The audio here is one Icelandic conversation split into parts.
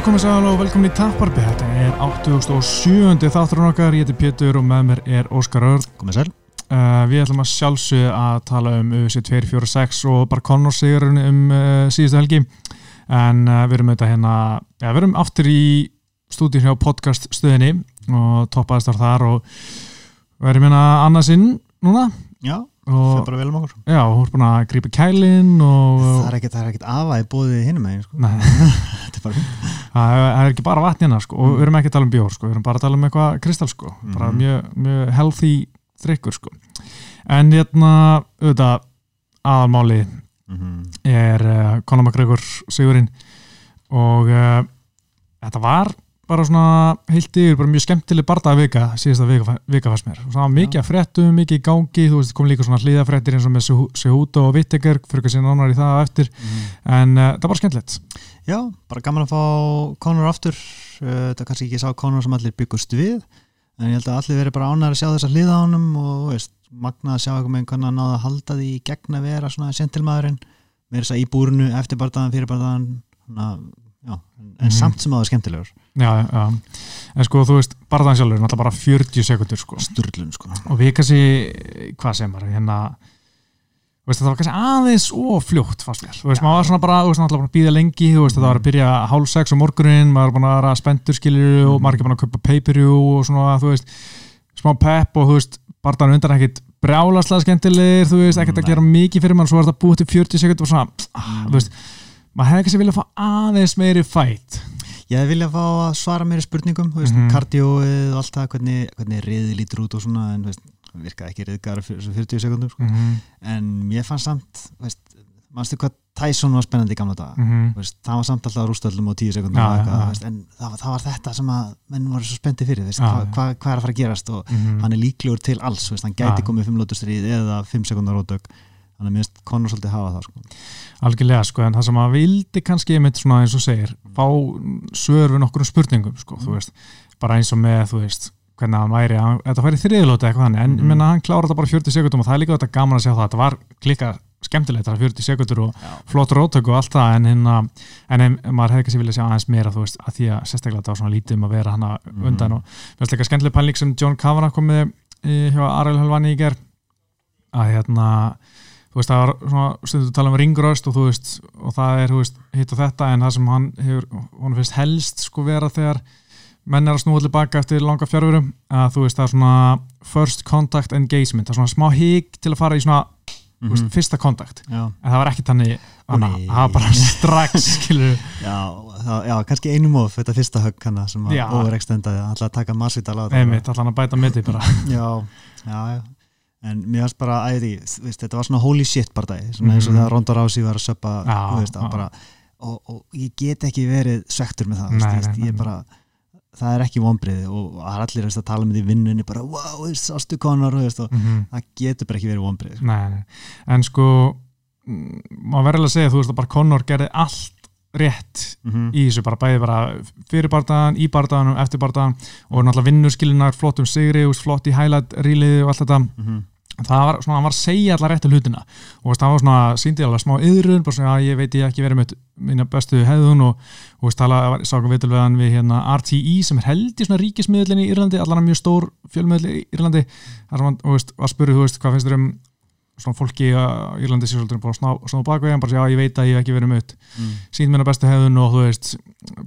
Já, komið sæl og velkomin í Tapparbi. Þetta er 87. þátturinn okkar. Ég heiti Pétur og með mér er Óskar Örd. Komið sæl. Uh, við ætlum að sjálfsögja að tala um UFC 246 og bara Conor sigurinn um uh, síðustu helgi. En uh, við erum auðvitað hérna, já, við erum aftur í stúdíu hjá podcast stöðinni og toppaðistar þar og við erum hérna annarsinn núna. Já, og, það er bara vel um okkur. Já, hún er búin að grípa kælinn og... Það er ekkert, er í bóðið hinnum meginn, sko. Það er- ekki bara vatn hérna sko og Mm. við erum ekki að tala um bjór sko, við erum bara að tala um eitthvað kristall sko, bara Mhm. mjög, mjög healthy drikkur sko. En hérna, auðvitað, aðalmáli Mm er uh, Conor McGregor sigurinn og uh, þetta var bara svona heilt yfir, bara mjög skemmtileg bardaða vika, síðasta vika, vika fannst mér og það var mikið að fréttum, mikið í gangi þú veist, kom líka svona hlýðafréttir eins og með Sehuto og Vitteger, fyrir að sína nánar í það eftir, en uh, það var bara skemmtilegt Já, bara gaman að fá Conor aftur. Uh, Þetta kannski ekki sá Conor sem allir byggust við, en ég held að allir verið bara ánæður að sjá þessa hliða á honum og, veist, magnað að sjá eitthvað með hvernig hann náða að halda því gegn að vera svona sentilmaðurinn, að en Mhm. samt sem að það er skemmtilegur. Já, já, en sko þú veist barðan sjálfur, náttúrulega bara 40 sekundur sko. Sturlun, sko. og við kannski, hvað sem var hérna, veist, þetta var kannski aðeins og fljótt fannst mér, þú veist, maður var svona bara, veist, náttúrulega bara að býða lengi, þú veist, þetta var að byrja hálf sex á morgunin, maður var búin að spendur skilur og Mhm. maður ekki búin að kaupa pay-per-view og svona, þú veist, smá pep og þú veist, barðan undan ekkit brjálaslega skemmtilegir, þú veist, ekkert að Nei. gera mikið fyrir mann, svo var þetta búið til 40 sekundur og svona, ah, þú veist, maður hefði kannski viljað fá aðeins meiri fætt Ég viljað fá að svara mér spurningum, veist, Mhm. mm kardióið og allt það, hvernig, hvernig riðið lítur út og svona, en veist, virkaði ekki riðgar fyrir þessu 40 sekundum, sko. mm En mér fannst samt, mannstu hvað Tyson var spennandi í gamla daga, -hmm. þú veist, það var samt alltaf rústöldum á 10 sekundum, og já. þú veist, en það, var- það var þetta sem að menn voru svo spendi fyrir, hvað, já. hvað, hvað er að fara að gerast og Mhm. hann er líklegur til alls, veist, hann gæti komið 5 lótustrið eða 5 sekundar rótök, þannig að mér finnst Conor svolítið hafa það, sko. Algjörlega sko, en það sem maður vildi kannski einmitt svona eins og segir, fá svör við nokkur spurningum sko, þú veist bara eins og með, þú veist, hvernig hann væri hann, þetta færi þriðlóti eitthvað hann en mm. Menna, hann klára þetta bara 40 sekundum og það er líka þetta gaman að sjá það, þetta var líka skemmtilegt þetta 40 sekundur og Já. flott rótök og allt það, en hérna en en, maður hefði kannski viljað sjá aðeins meira, þú veist að því að sérstaklega þetta var svona lítið um að vera hana Mhm. undan og mér finnst líka skemmtileg pæling sem John Kavanagh kom með í- hjá Ariel Helvani í ger að hérna þú veist það var svona stundu að tala um ringröst og þú veist og það er veist hitt og þetta en það sem hann hefur hann finnst helst sko vera þegar menn er að snúa allir baka eftir langa fjárverum að þú veist það er svona first contact engagement, það er svona smá hík til að fara í svona þú veist, Mhm. fyrsta kontakt en það var ekki þannig það var bara strax skilur já, það, já, kannski einum of þetta fyrsta högg hana sem að Já. overextendaði, alltaf að taka massvítal á þetta. einmitt, allan að bæta mitt bara já, já, já en mér varst bara æði, þetta var svona holy shit dagi, svona eins og Mhm. þegar Ronda Rousey var að söppa, að bara og, og ég get ekki verið svektur með það, Nei, veist, nei, nei. bara það er ekki vonbrið og það er allir veist, að tala með því vinnunni, bara wow, sástu konar, veist, og mm það getur bara ekki verið vonbrið, sko. En sko maður verður að segja, þú veist að bara Conor gerði allt rétt mm í þessu, bara bæði bara fyrir bardagan, í bardaganum, eftir bardagan og náttúrulega vinnurskilinar, flott um sigri flott í highlight ríliði og allt þetta. -hmm. það var svona, hann var að segja allar réttu hlutina og það var svona, síndi alveg smá yðrun, bara svona, já, ég veit ég ekki verið með mína bestu hefðun og veist, tala, vitul við hann við hérna RTI sem er held í svona ríkismiðlinn í Írlandi, allan mjög stór fjölmiðl í Írlandi, þú veist, var spurði, þú veist, hvað finnst þér um svona fólki í Írlandi sér svolítið bara sná, svona bakveg, hann bara já, ég veit að ég hef ekki verið með mm. sínt að bestu hefðun og þú veist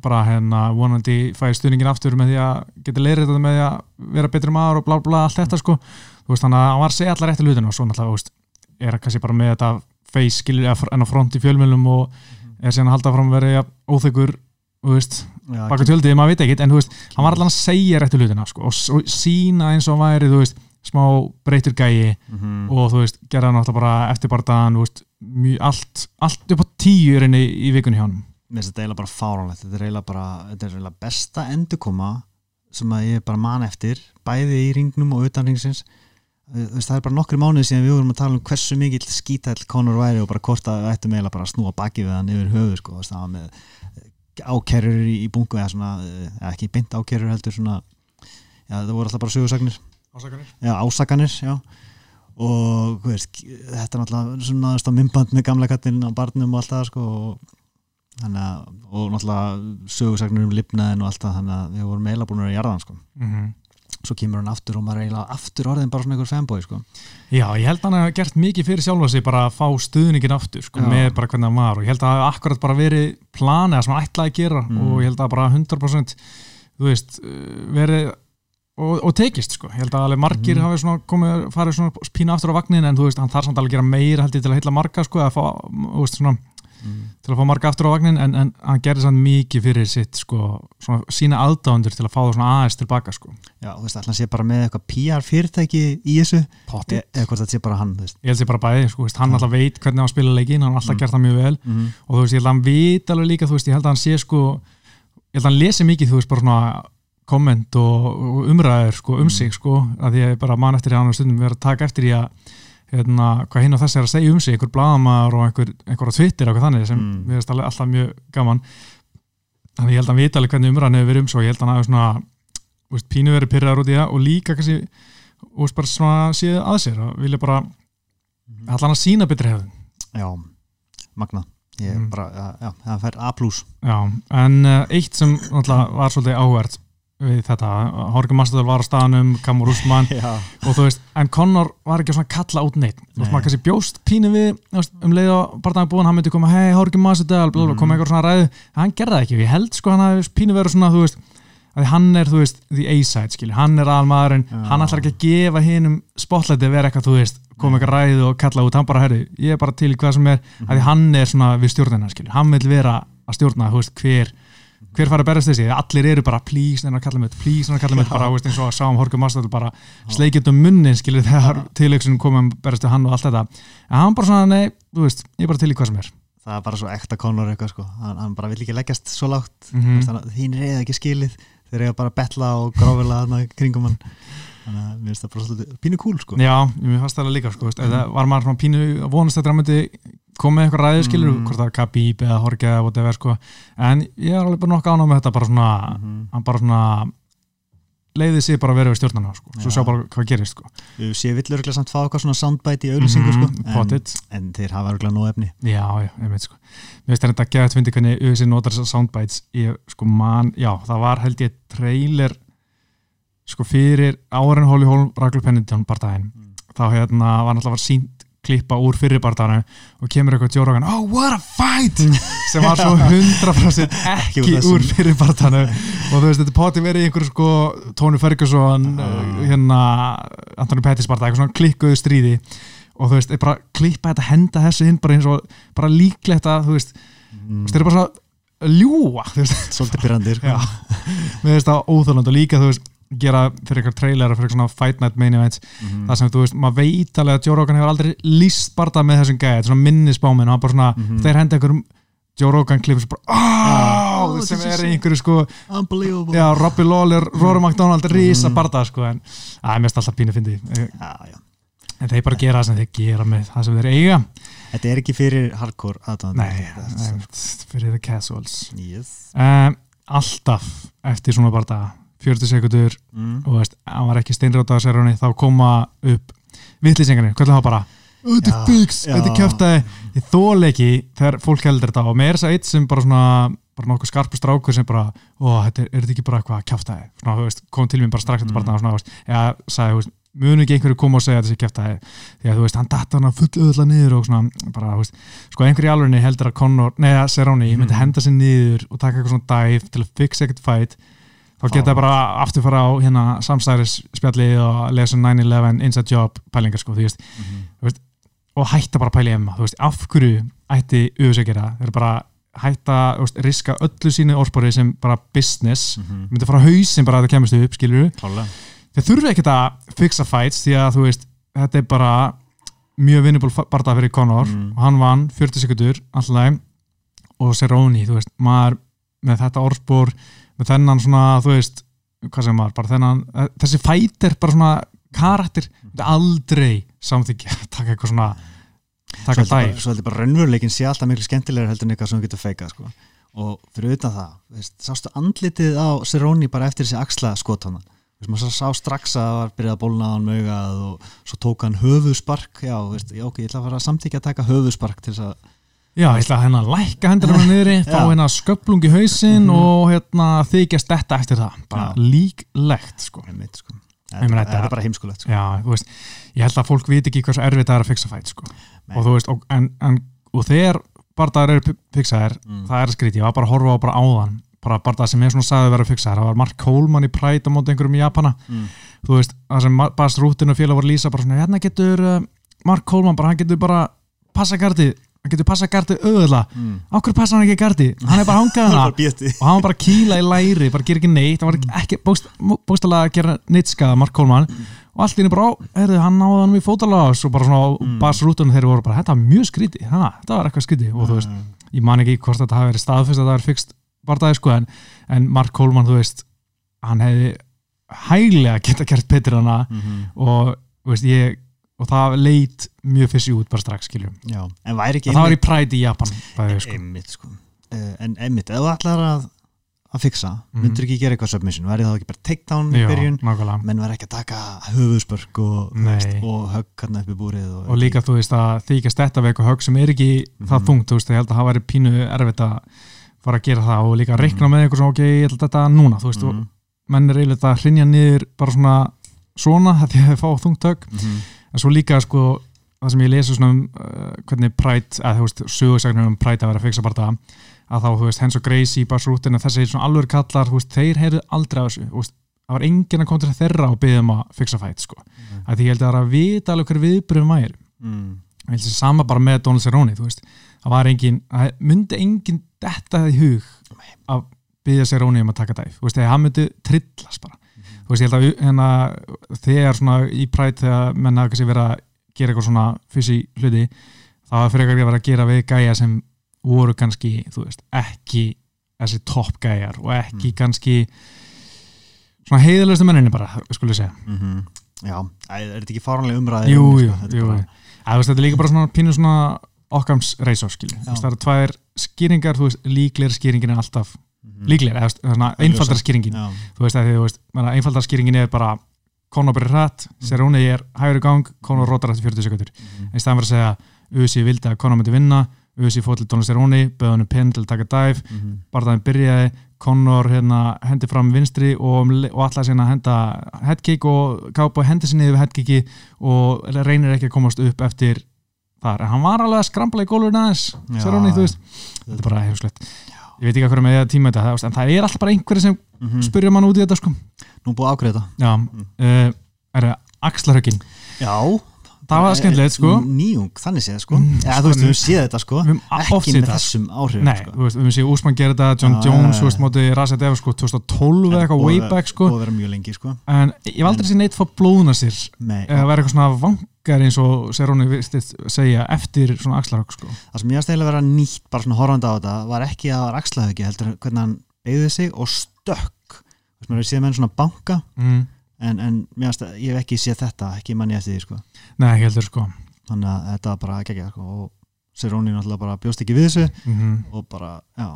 bara hérna vonandi fæði stuðningin aftur með því að geta leirið þetta með því að vera betri maður og bla bla allt þetta sko. Þú veist þannig að hann var að segja allar réttu hlutina og svo náttúrulega þú veist, er hann kannski bara með þetta face skilur en á front í fjölmjölum og er síðan að halda fram að vera óþegur baka tjöldið, maður veit ekkit en þú veist, hann var allan að segja réttu hlutina sko, og, sína eins og væri þú veist, smá breytur gæi mm og þú veist, gera hann náttúrulega bara eftir bardaðan, þú veist, mjög, allt allt upp á tíu er inni í vikunni hjá hann mér finnst þetta eiginlega bara fáránlegt. Þetta er eiginlega bara, þetta er eiginlega besta endurkoma sem að ég bara man eftir bæði í ringnum og utan ringsins það er bara nokkri mánuði síðan við vorum að tala um hversu mikill skítæll Conor væri og bara hvort að við ættum eiginlega bara að snúa baki við hann yfir höfu sko, það var með eh, ákerrur í, bungu eða svona, eh, eða ekki beint ákerrur heldur svona, já það voru alltaf bara sögursagnir Ásakanir? já, ásakanir, já og veist, þetta er náttúrulega svona mymband með gamla kattinn á barnum og allt það sko og að, og náttúrulega sögursagnir um lifnaðin og allt það þannig að við vorum eiginlega búin að í jarðan sko. mm svo kemur hann aftur og maður er eiginlega aftur orðin bara svona einhver fanboy sko. Já, ég held að hann hafa gert mikið fyrir sjálfa sig bara að fá stuðningin aftur sko, með bara hvernig hann var og ég held að það hafa akkurat bara verið planið að sem hann ætlaði að gera Mm. og ég held að bara 100% þú veist, verið og, og tekist sko, ég held að alveg margir Mhm. hafi svona komið, farið svona pína aftur á vagnin en þú veist, hann þarf samt alveg að gera meira held ég til að heilla marga sko, að fá, veist, svona til að fá marga aftur á vagnin en, en hann gerði samt mikið fyrir sitt sko, svona sína aðdáðundur til að fá það svona aðeins tilbaka sko. já, þú veist, allan sé bara með eitthvað PR fyrirtæki í þessu e eða hvort þetta sé bara hann þú veist. Ég held sér bara bæði, sko, veist, hann alltaf veit hvernig hann spila leikin, hann alltaf Mm. gert það mjög vel mm og þú veist, ég held að hann veit alveg líka, þú veist, ég held að hann sé sko, ég held að hann lesi mikið, þú veist, bara svona komment og, og umræður sko, um Mm. sig, sko, að ég bara man eftir í hann og stundum verið að taka eftir í að hérna, hvað hinn og þessi er að segja um sig, einhver blaðamaður og einhver, einhver á Twitter og eitthvað þannig sem Mm. við alveg alltaf mjög gaman þannig ég held að hann veit alveg hvernig umræðan hefur verið um svo, ég held að hann hafi svona veist, pínu verið pyrraður út í það og líka kannski, veist, bara svona séð að sér og vilja bara allan að sína betri hefðin já, magna ég Mm. bara, já, það fær A plus Já, en uh, eitt sem var svolítið áhvert við þetta, Horgur Mastadal var á staðanum Kamur Úsmann já, og þú veist en Conor var ekki að svona kalla út neitt. Þú veist, maður kannski bjóst pínu við veist, um leið og bara það búin, hann myndi koma hei, Horgur Mastadal, mm. Koma eitthvað svona ræðu. En hann gerði það ekki, ég held sko hann hafi pínu verið svona, þú veist, að hann er þú veist, the A-side, skilju, hann er almaðurinn hann ætlar ekki að gefa hinum spotlighti að vera eitthvað, þú veist, koma eitthvað ræðu og kalla út, hann bara, herri, ég er bara til hvað sem er. Mhm. að því hann er svona við stjórnina, skilju, hann vil vera að stjórna, þú veist, hver hver fara að berast þessi, allir eru bara please en að kalla mig, þetta, please en að kalla mig þetta, bara, veist, eins og að sáum Horkum Mastadal bara sleikjum um munnin, skilju, þegar tilöksun komum berast við hann og allt þetta. En hann bara svona, nei, þú veist, ég er bara til í hvað sem er. Það er bara svo ekta Conor eitthvað sko. hann, hann bara vill ekki leggjast svo lágt. Mm -hmm. þín er eða ekki skilið. Þeir eru bara betla og gráfila þarna kringum hann. Þannig að mér finnst það bara svolítið pínu kúl sko. Já, mér fannst það líka, sko, veist, eða var maður svona pínu vonast að hann myndi koma með eitthvað ræðu, skilur, Mm. hvort það er Khabib eða Horge eða whatever, sko, en ég er alveg bara nokkuð ánað með þetta, bara svona Mhm. hann bara svona leiði sig bara vera við stjórnana, sko, svo Já. sjá bara hvað gerist, sko við séum vill örgulega samt fá eitthvað svona soundbite í auðlýsingu sko. Mhm, en, en þeir hafa örgulega nóg efni Já, já, ég veit sko Mér finnst þetta að geða tvindi hvernig USA notar þessar soundbites ég sko man, já, það var held ég trailer sko fyrir árin Holy Holm Ragnar Pennington bardaginn, Mm. þá hérna var náttúrulega sínt klippa úr fyrir bardaginu og kemur eitthvað Joe Rogan, oh what a fight! sem var svo 100% ekki úr þessum. úr fyrir bardaginu og þú veist, þetta poti verið í einhverju sko Tony Ferguson, uh, hérna Anthony Pettis bardag, eitthvað svona klikkuðu stríði. Og þú veist, er bara klippa þetta henda þessu inn bara eins og, bara líklegt að þú veist, mm. þeir eru bara svona ljúa, þú veist, svolítið pyrrandi sko. Mér veist það óþjóðland og líka, þú veist, gera fyrir eitthvað trailer fyrir eitthvað Fight Night main events Mhm. það sem þú veist, maður veit alveg að Joe Rogan hefur aldrei líst barða með þessum er svona minnisbáminn og hann bara svona, Mhm. þeir henda einhverjum Joe Rogan klipur svo bara, Oh, oh, sem er einhverju sko unbelievable. já, Robbie Lawler, Rory McDonald rísa Mhm. barða sko, en að, mér finnst alltaf pínu fyndi en þeir bara gera það sem þeir gera með það sem þeir eiga. Þetta er ekki fyrir hardcore aðdáðan nei, fyrir the casuals. Yes. um, alltaf eftir svona barða 40 sekundur. Mm. og veist, hann var ekki steinrótað á sérunni þá koma upp. Vittlisengarnir, hvernig það bara? Þetta er já. þetta er kæftæði ég þól ekki þegar fólk heldur þetta. Og með er þess að eitt sem bara svona bara nokkuð skarpu strákur sem bara ó, þetta er, er þetta ekki bara eitthvað kæftæði svona, veist, kom til mér bara strax eftir Mm. barna og svona, veist, eða sagði, munu ekki einhverju koma og segja að þetta sé kæftæði því að þú veist, hann datta hann full öðla niður og svona, bara, þú veist, sko einhverju í alvegni heldur að Conor, neða, Cerrone myndi Mhm. henda sér niður og taka eitthvað svona dive til að fixa ekkert fight þá geta bara aftur fara á hérna samstæðis spjalli og lesa 9-11 inside job pælingar sko, þú veist, Mhm. og hætta bara í emma, þú veist, af hverju ætti auðvitað þeir eru bara hætta, þú veist, riska öllu sínu orðspori sem bara business, Mhm. myndi fara á hausinn bara að það kemist upp, skilur þeir þurfi ekkert að fixa fights því að þú veist, þetta er bara mjög vinnable barða fyrir Conor. Mm. og hann vann 40 sekundur alltaf og Cerrone, þú veist, maður með þetta orðspor, með þennan svona, þú veist, hvað sem maður bara þennan, eh, þessi fighter, bara svona karakter, aldrei samþykja að taka eitthvað svona taka svo heldur dæf bara, svo heldur bara raunveruleikin sé alltaf miklu skemmtilegur heldur en eitthvað sem þú getur feika sko. og fyrir utan það veist, sástu andlitið á Cerrone bara eftir þessi axla skot hana veist, maður sá strax að það var byrjað að bólna á hann maugað og svo tók hann höfuspark já, veist, já ok, ég ætla að fara að samtíkja að taka höfuspark til þess að Já, ég ætla að hérna lækka hendur hann niðri, fá hérna sköplung í hausinn Mhm. og hérna þykjast þetta eftir það, bara Já. líklegt sko. Sko. Ég meina, þetta þetta- er bara heimskulegt sko. Já, þú veist, ég held að fólk viti ekki hversu erfitt það er að fixa fæt sko. Nei. og þú veist, og, en, en, og þegar bardaðar eru fixaðir, Mm. það er skrítið, ég var bara að horfa á bara áðan, bara bardaðar sem er svona sagði að vera fixaðir, það var Mark Coleman í Pride á móti einhverjum í Japana, Mm. þú veist, það sem Bas Rútin og félag var lýsa bara svona, hérna getur uh, Mark Coleman bara, hann getur bara passa gardið, hann getur passa gardið auðvitað, Mm. á hverju passa hann ekki gardið, hann er bara hangað hana býðti. og hann var bara að kýla í læri, bara gera ekki neitt. Hann var ekki bóst, bóstalega að gera neitt skada Mark Coleman og allt í henni bara, heyrðu, hann náði hann í fótalás og bara svona mm. Bas Rútun þeir voru bara, þetta var mjög skrítið, ha, þetta var eitthvað skrítið. Og þú veist, ég man ekki hvort þetta hafi verið staðfist að það verið fyrst bardaði sko en, en Mark Coleman, þú veist hann hefði hæglega geta gert betur hana Mhm. og, veist, ég og það leit mjög fyrst út bara strax skiljum, væri það var í Pride í Japan bæði, sko. einmitt sko. Uh, en einmitt, ef þú ætlar að að fixa, Mhm. myndur ekki gera eitthvað submission? Væri það ekki bara takedown í byrjun? nákvæmlega. Menn var ekki að taka höfuðspörk og, og högg hann upp í búrið og, og líka þú veist að þykjast þetta við eitthvað högg sem er ekki það Mhm. þungt þú veist, ég held að það væri pínu erfitt að fara að gera það og líka að reikna með eitthvað svona ok, ég ætla þetta núna, þú veist, og Mhm, menn er eiginlega að hrinja niður bara svona svona, þetta ég hef fá þungt högg. Mhm, en svo líka sko það sem ég lesa svona um uh, hvernig Pride, að þú veist, sögursagnir um Pride að vera að fixa bara það að þá, þú veist, Hens og Gracie, Bas Rútin þessi svona alveg kallar, þú veist, þeir heyrðu aldrei af þessu, þú veist, það var enginn að koma til þeirra og byggja um að fixa fæt, sko. Mhm. að því ég held að það er að vita alveg hver viðbröðum væri. Mm, ég held þessi sama bara með Donald Cerrone þú veist, það var engin, það myndi engin detta í hug að byggja Cerrone um að þú veist, ég held að hérna, þegar svona í præt þegar menna kannski vera að gera eitthvað svona fysi hluti, það fyrir að vera að gera við gæja sem voru kannski, þú veist, ekki þessi topp gæjar og ekki kannski svona heiðalustu menninni bara, skulle ég segja mhm. Já, Æ, er þetta ekki fáranlega umræði jú, jú? Þetta jú. bara- Að, veist, þetta er líka bara svona pínu svona okkams reysó skilju, Já. Þú veist, það eru tvær skýringar, þú veist, líklegri skýringin er alltaf Mhm. svona einfaldar skýringin. Þú veist, að einfaldar skýringin er bara Conor byrjar hratt, Cerrone er hægur í gang, Conor rotar eftir 40 sekundur mhm, í staðan fyrir að segja, Uzi vildi að Conor myndi vinna Uzi fótt til Donald Cerrone böði hann um pinn til að taka mhm. barðaðin byrjaði, Conor hérna, hendi fram vinstri og, um og allar að henda headkick og kápa hendi sinni yfir headkicki og reynir ekki að komast upp eftir þar, en hann var alveg að skrambla í gólfurinn aðeins, Cerrone, þú veist. þetta er bara hefslegt, ég veit ekki hvað með tíma þetta, en það er alltaf bara einhverju sem Mhm. spyrja mann út í þetta sko. Nú búið að ákveða þetta. Já, mm. uh, er það axlarhöggin? Já. Það var skemmtilegt sko. Nýjung, þannig séð sko. Mm, Já, þú veist, við höfum séð þetta sko. Ekki með þessum áhrifum Nei, sko. veist, við höfum séð Úsmann gera þetta, John Já, Jones, þú veist, já. móti Razat Eva, sko, 2012 eða eitthvað, way að- back, sko. að sko. En ég hef aldrei séð neitt fá blóðuna sér Nei, eða vera eitthvað svona vangar eins og Serróni vistist segja eftir svona axlarhögg, sko. Það sem ég að stæla vera nýtt bara svona horfandi á þetta var ekki að það var axlaðugi heldur hvernig hann beigði sig og stökk. Þú veist, maður hefur séð menn svona banka mm. en, en mér finnst að- ég hef ekki séð þetta ekki manni eftir því sko. Nei, heldur, sko. Þannig að þetta var bara geggjað sko og Siróni náttúrulega bara bjóst ekki við þessu mm og bara, já,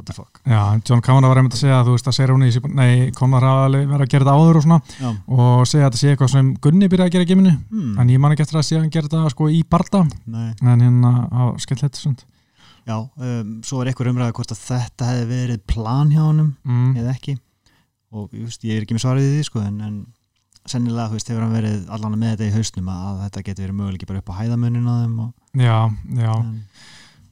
what the fuck? Já, John Kavanagh var einmitt að segja að þú veist að Serróni, nei, hafa alveg verið að gera þetta áður og svona Já, og segja að þetta sé eitthvað sem Gunni byrjaði að gera í geminu hmm, en ég man ekki eftir að sé að hann gera þetta sko í barda. Nei. En hérna, á skellett svona Já, um, svo er eitthvað umræða hvort að þetta hefði verið plan hjá honum mm. eða ekki. Og veist, ég er ekki með svarið í því sko, en, en sennilega þú veist, hefur hann verið allan með þetta í hausnum að, að þetta getur verið möguleiki bara upp á hæðamunin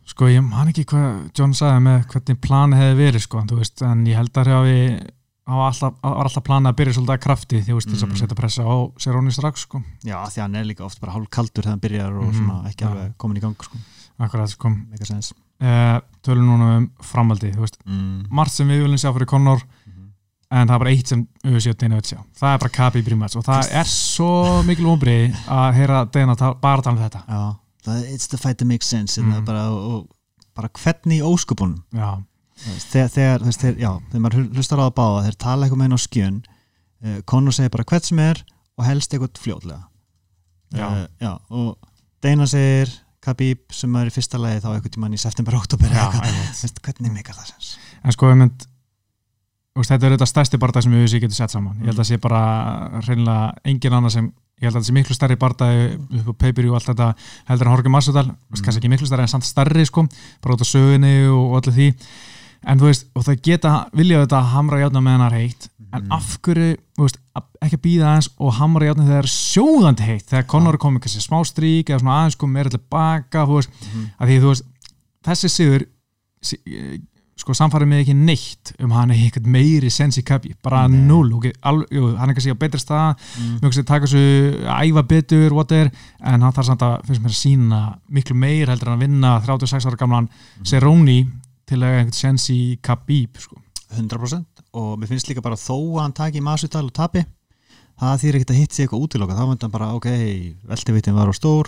Sko ég man ekki hvað John sagði með hvernig planið hefði verið sko, veist, en ég held að alltaf, var alltaf planið að byrja svolítið að krafti því veist, þess að Mm. setja pressa á Seróni strax sko, Já, því hann er líka oft bara hálf kaldur þegar hann byrjar og Mhm, svona ekki já. alveg komin í gang sko. akkurat sko uh, tölum núna um veist, mm. margt sem við viljum sjá fyrir Conor Mhm. en það er bara eitt sem við séum Dana vill sjá, það er bara Kabi Brimats og það er svo mikil ombrið að heyra Dana bara tala um þetta Já, það, it's the fight that makes sense mm. Mm. bara, og, bara hvernig óskupunum þegar, þegar, þegar, já, þegar maður hlustar á að báða þeir tala eitthvað með henn á skjön uh, Conor segir bara hvert sem er og helst eitthvað fljótlega Já. Eh, já, og Dana segir Khabib sem er í fyrsta lagi þá eitthvað tímann í september, oktober já, eitthvað. einmitt. Þú veist, hvernig meikar það sens en sko ég mynd þetta er þetta stærsti barða sem við getum sett saman ég held að sé bara reynilega engin annar sem ég held að það sé miklu stærri bardaði upp á pay-per-view og allt þetta heldur en Jorge Masvidal, mm. kannski ekki miklu stærri en samt stærri sko, bara út á sögunni og, og allir því, en þú veist og það geta, vilja þetta hamra játna með hennar heitt, en Mhm. af hverju þú veist, að- ekki að býða aðeins og hamra játna þegar það er sjóðandi heitt, þegar er komið kannski smá strík eða svona aðeins komið meira til baka þú veist, Mhm. að því þú veist þessi sigur sko samfarið mig ekki neitt um hann er eitthvað meiri sens í kapi, bara Nei. null okay, al, jú, hann er kannski á betri stað Mm. mjög kannski taka þessu æfa betur whatever, en hann þarf samt að finnst mér að sína miklu meir heldur en að vinna 36 ára gamlan Mhm. Cerrone til að eiga einhvern sens í Khabib sko. 100% og mér finnst líka bara þó að hann taki Masvidal og tapi það þýr ekkert að hitt sig eitthvað útiloka þá hann bara, ok, veltevittin var á stór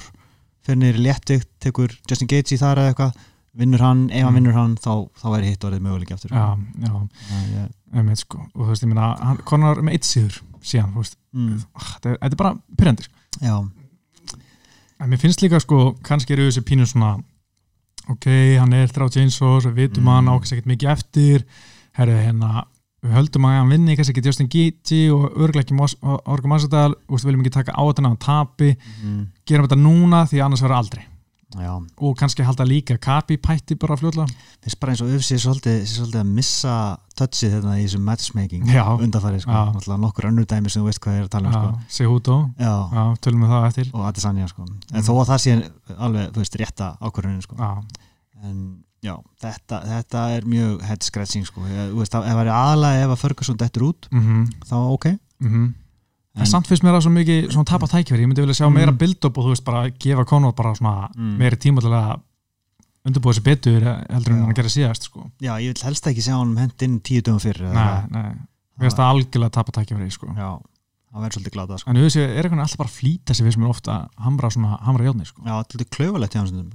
fyrir í léttikt, tekur Justin Gaethje þar eða eitthvað vinnur hann, ef hann Mm. vinnur hann þá, þá er hitt orðið möguleik aftur. Já, já, Já, ég, einmitt, sko. og þú veist, ég meina hann konar með eitt síður síðan, þú veist, mm, ah, þetta er, er bara pyrrandir já, En mér finnst líka sko, kannski eru þessi pínu svona ok, hann er 30 eins og við vitum Mm. hann ákast ekkert mikið eftir. Herru, hérna við höldum að hann vinni kannski ekki Justin Gaethje og örglega ekki Orga Massadal og við viljum ekki taka á þetta hann tapi. Mm, gerum þetta núna því annars verður aldrei já. Og kannski halda líka kapi pætti bara fljóðlega finnst bara eins og er svolítið, svolítið að missa touchið þetta í þessum matchmaking Já. undanfarið, sko, nokkur önnur dæmi sem þú veist hvað ég er að tala um, sko. Já, tölum við það eftir. Og Adesanya, sko. En Mm. þó að það sé alveg, þú veist, rétta ákvörðunin, sko. En já, þetta, þetta er mjög head scratching sko, ef það er aðalega ef að Ferguson dettur út, mhm. þá ok. Mhm. En en, samt finnst mér það svo mikið svona tapa tækifæri, ég myndi vilja sjá Mm. meira build-up og þú veist bara gefa Conor bara svona Mm. meiri tíma til að undirbúa sér betur heldur en hann gerir síðast sko. já, ég vil helst ekki sjá hann hent inn tíu dögum fyrir eða Nei, nei, mér finnst það algjörlega tapa tækifæri sko. já, það verður svolítið glada sko. En auðvitað er eitthvað alltaf bara að flýta sig við sem er ofta að hamra svona, hamra játni sko. já, þetta er klauvalegt hjá hann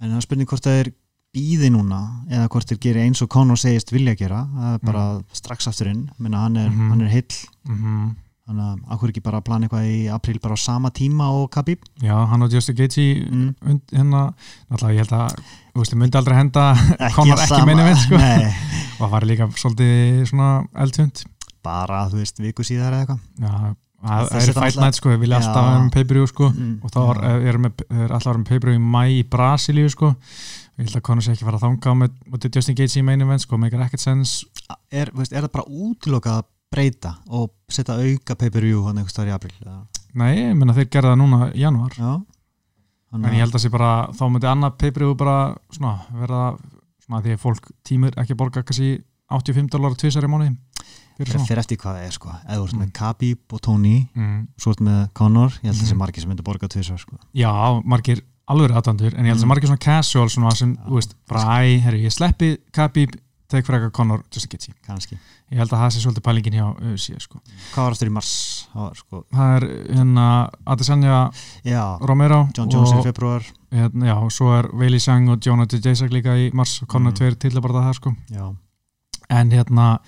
en það spurning hvort það er býði núna eða hvort þeir gerir eins og Conor segist vilja gera, er bara strax aftur inn, minna hann er, Mhm. hann er heill mm þannig að akkur ekki bara að plana eitthvað í apríl bara á sama tíma og Khabib? Já, hann og Justin Gaethje mm. hérna, náttúrulega ég held að þú myndi aldrei henda Ekki Conor ekki sama- meini veit sko. Og það var líka svolítið svona eldhund. Bara, þú veist, viku síðar eða eitthvað. Já, það er það fight alltaf- night sko, við vilja alltaf vera með pay-per-view sko. Mm. og þá er, er, með, er alltaf með pay-per-view í mæ í Brasilíu sko. Ég held að Conor sé ekki fara að þanga með, með Justin Gaethje í main event sko, make ekkert sense. Er, veist, er það bara útilokað að breyta og setja auka pay-per-view hann einhvers staðar í april eða? Nei, ég menna þeir gerða það núna í januar já en ég held að sé bara, þá myndi annað pay-per-view bara svona verða svona því að fólk tímur ekki borga kannski 85 dólar tvisar í mánuði fyrir það svona fer eftir hvað það er sko eða þú ert Mm. með Khabib og Tony mm. svo ert með Conor, ég held að það sé Mhm. margir sem myndi borga tvisar sko Já, margir alveg aðdandur en ég held að Mm. margir svona casual svona sem, þú veist, bara æ, herri, ég sleppi Khabib, tek eitthvað Conor Gaethje kannski ég held að það sé svolítið pælingin hjá UFC sko. hvað var aftur í mars? Það var, sko, það er hérna Adesanya já, Romero John Jones er í og februar hérna, já, og svo er Weili Sang og Jonathan Jacek líka í mars og Conor Mm. tveir til að bara það sko. já, en hérna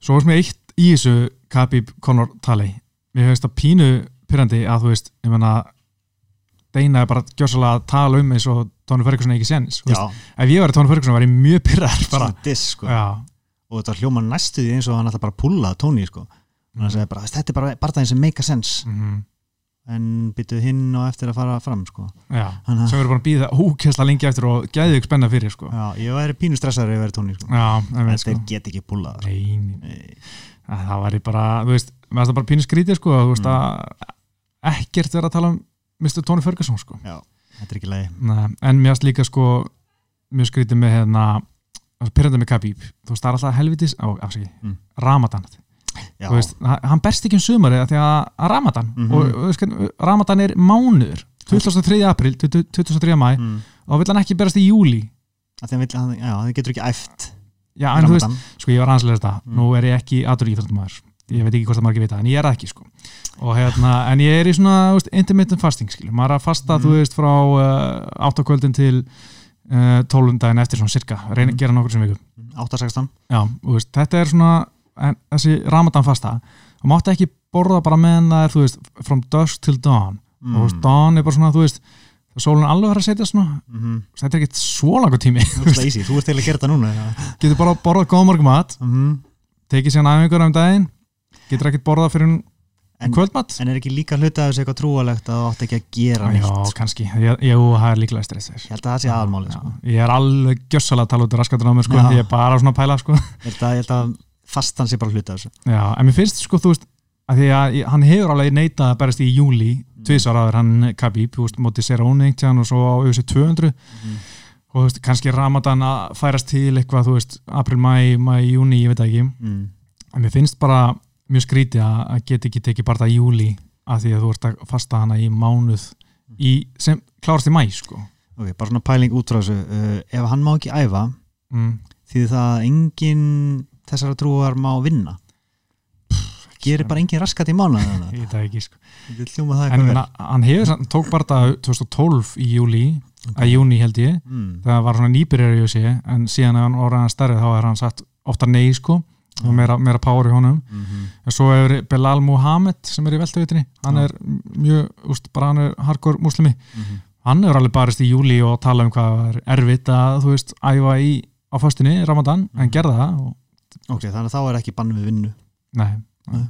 svo er mér eitt í þessu Khabib Conor tali mér hefist það pínu pyrrandi að þú veist ég menna Deina er bara gjósalega að tala um eins og Tony Ferguson er ekki já. Ef ég var Tony Ferguson var ég mjög pyrrar sko. Já, og þetta hljóma næstu því eins og hann ætla bara að pulla Tony sko. Hann segir bara, þetta er bara barndaginn sem make a sense. Mm en byttuð hinn og eftir að fara fram sko. Að- sem verður bara að býða ókessla lengi eftir og gæði ykkur spenna fyrir sko. já, ég væri pínu stressaður ef ég væri sko. Veit, sko. þeir get ekki pullað sko. Það væri bara, þú veist, það bara pínu skrítið sko, Mm. að ekkert vera að tala um Mr. Tony Ferguson sko. já, þetta er ekki leið Nei, en mér finnst líka sko mjög skrítið með hérna pyrrandi með Khabib, þú veist, það er alltaf helvitis á, afsaki, Mm. Ramadan þú veist, hann berst ekki um sumari af því að að Ramadan og þú veist, hvernig, Ramadan er mánuður 23. april, 23. mæ mm. og vill hann ekki berast í júli hann, já, það getur ekki æft já, en þú veist, Ramadan. sko ég var aðeinslega þetta Mm. nú er ég ekki aður íþróttumæður ég veit ekki hvort það margir vita, en ég er ekki sko. og hérna, en ég er í svona veist, intermittent fasting, skilur, maður er að fasta Mm. þú veist, frá uh, 8 kvöldin til uh, 12 daginn eftir svona cirka, reyna að Mm. gera nokkur sem viku 8-16 já, þú veist, þetta er svona en, þessi ramadan fasta og máttu ekki borða bara meðan það er þú veist, from dusk till dawn mm. og veist, dawn er bara svona, þú veist sólun alveg að fara að setja svona mm -hmm. þetta er ekkert svo langur tími þú ert til að gera þetta núna getur bara borðað góða morgum mat mm -hmm. tekið síðan æfingur um daginn getur ekkert borðað fyrir En- kvöldmatt en er ekki líka hluta þessu eitthvað trúalegt að þú átt ekki að gera neitt? Já, kannski, ég, jú, það er líklega stress ég held að það sé aðalmáli sko. Ég er alveg gjössalega að tala út í raskatur á mér sko, ég er bara svona að pæla sko. ég held að, ég held að fastan sé bara hluta þessu. Já, en mér finnst sko, þú veist að því að hann hefur alveg neitað að berast í júli tvisar áður hann Khabib, veist, móti Cerrone einhvern tíðan og svo á auðvitað 200 Mhm. og veist, kannski Ramadan að færast til eitthvað, april, mæ, mæ, júni, ég veit ekki, mm. en mér finnst bara mjög skrítið að geta ekki tekið bara það júli að því að þú ert að fasta hana í mánuð í, sem klárast í mæ, sko. Ok, bara svona pæling út frá þessu. Uh, ef hann má ekki æfa mm. því það að engin þessara trúar má vinna? Gerir bara engin raskat í mánu ég veit það ekki, sko. Það en meina, hann hefur, samt- tók bara það 2012 í júli, að júni held ég. Mm. það var svona nýbyrjar í sé en síðan ef hann orðið hann stærri þá er hann sagt ofta nei sko og meira, meira power í honum Mm -hmm. en svo hefur Belal Muhammed sem er í veltavitinni hann Já. er mjög, úst, bara hann er hardcore muslimi, Mhm. hann hefur alveg barist í júli og tala um hvað er erfitt að þú veist, æfa í á föstinni Ramadan, en Mhm. gerða það og, ok, þannig að þá er ekki bann við vinnu nei, Nei.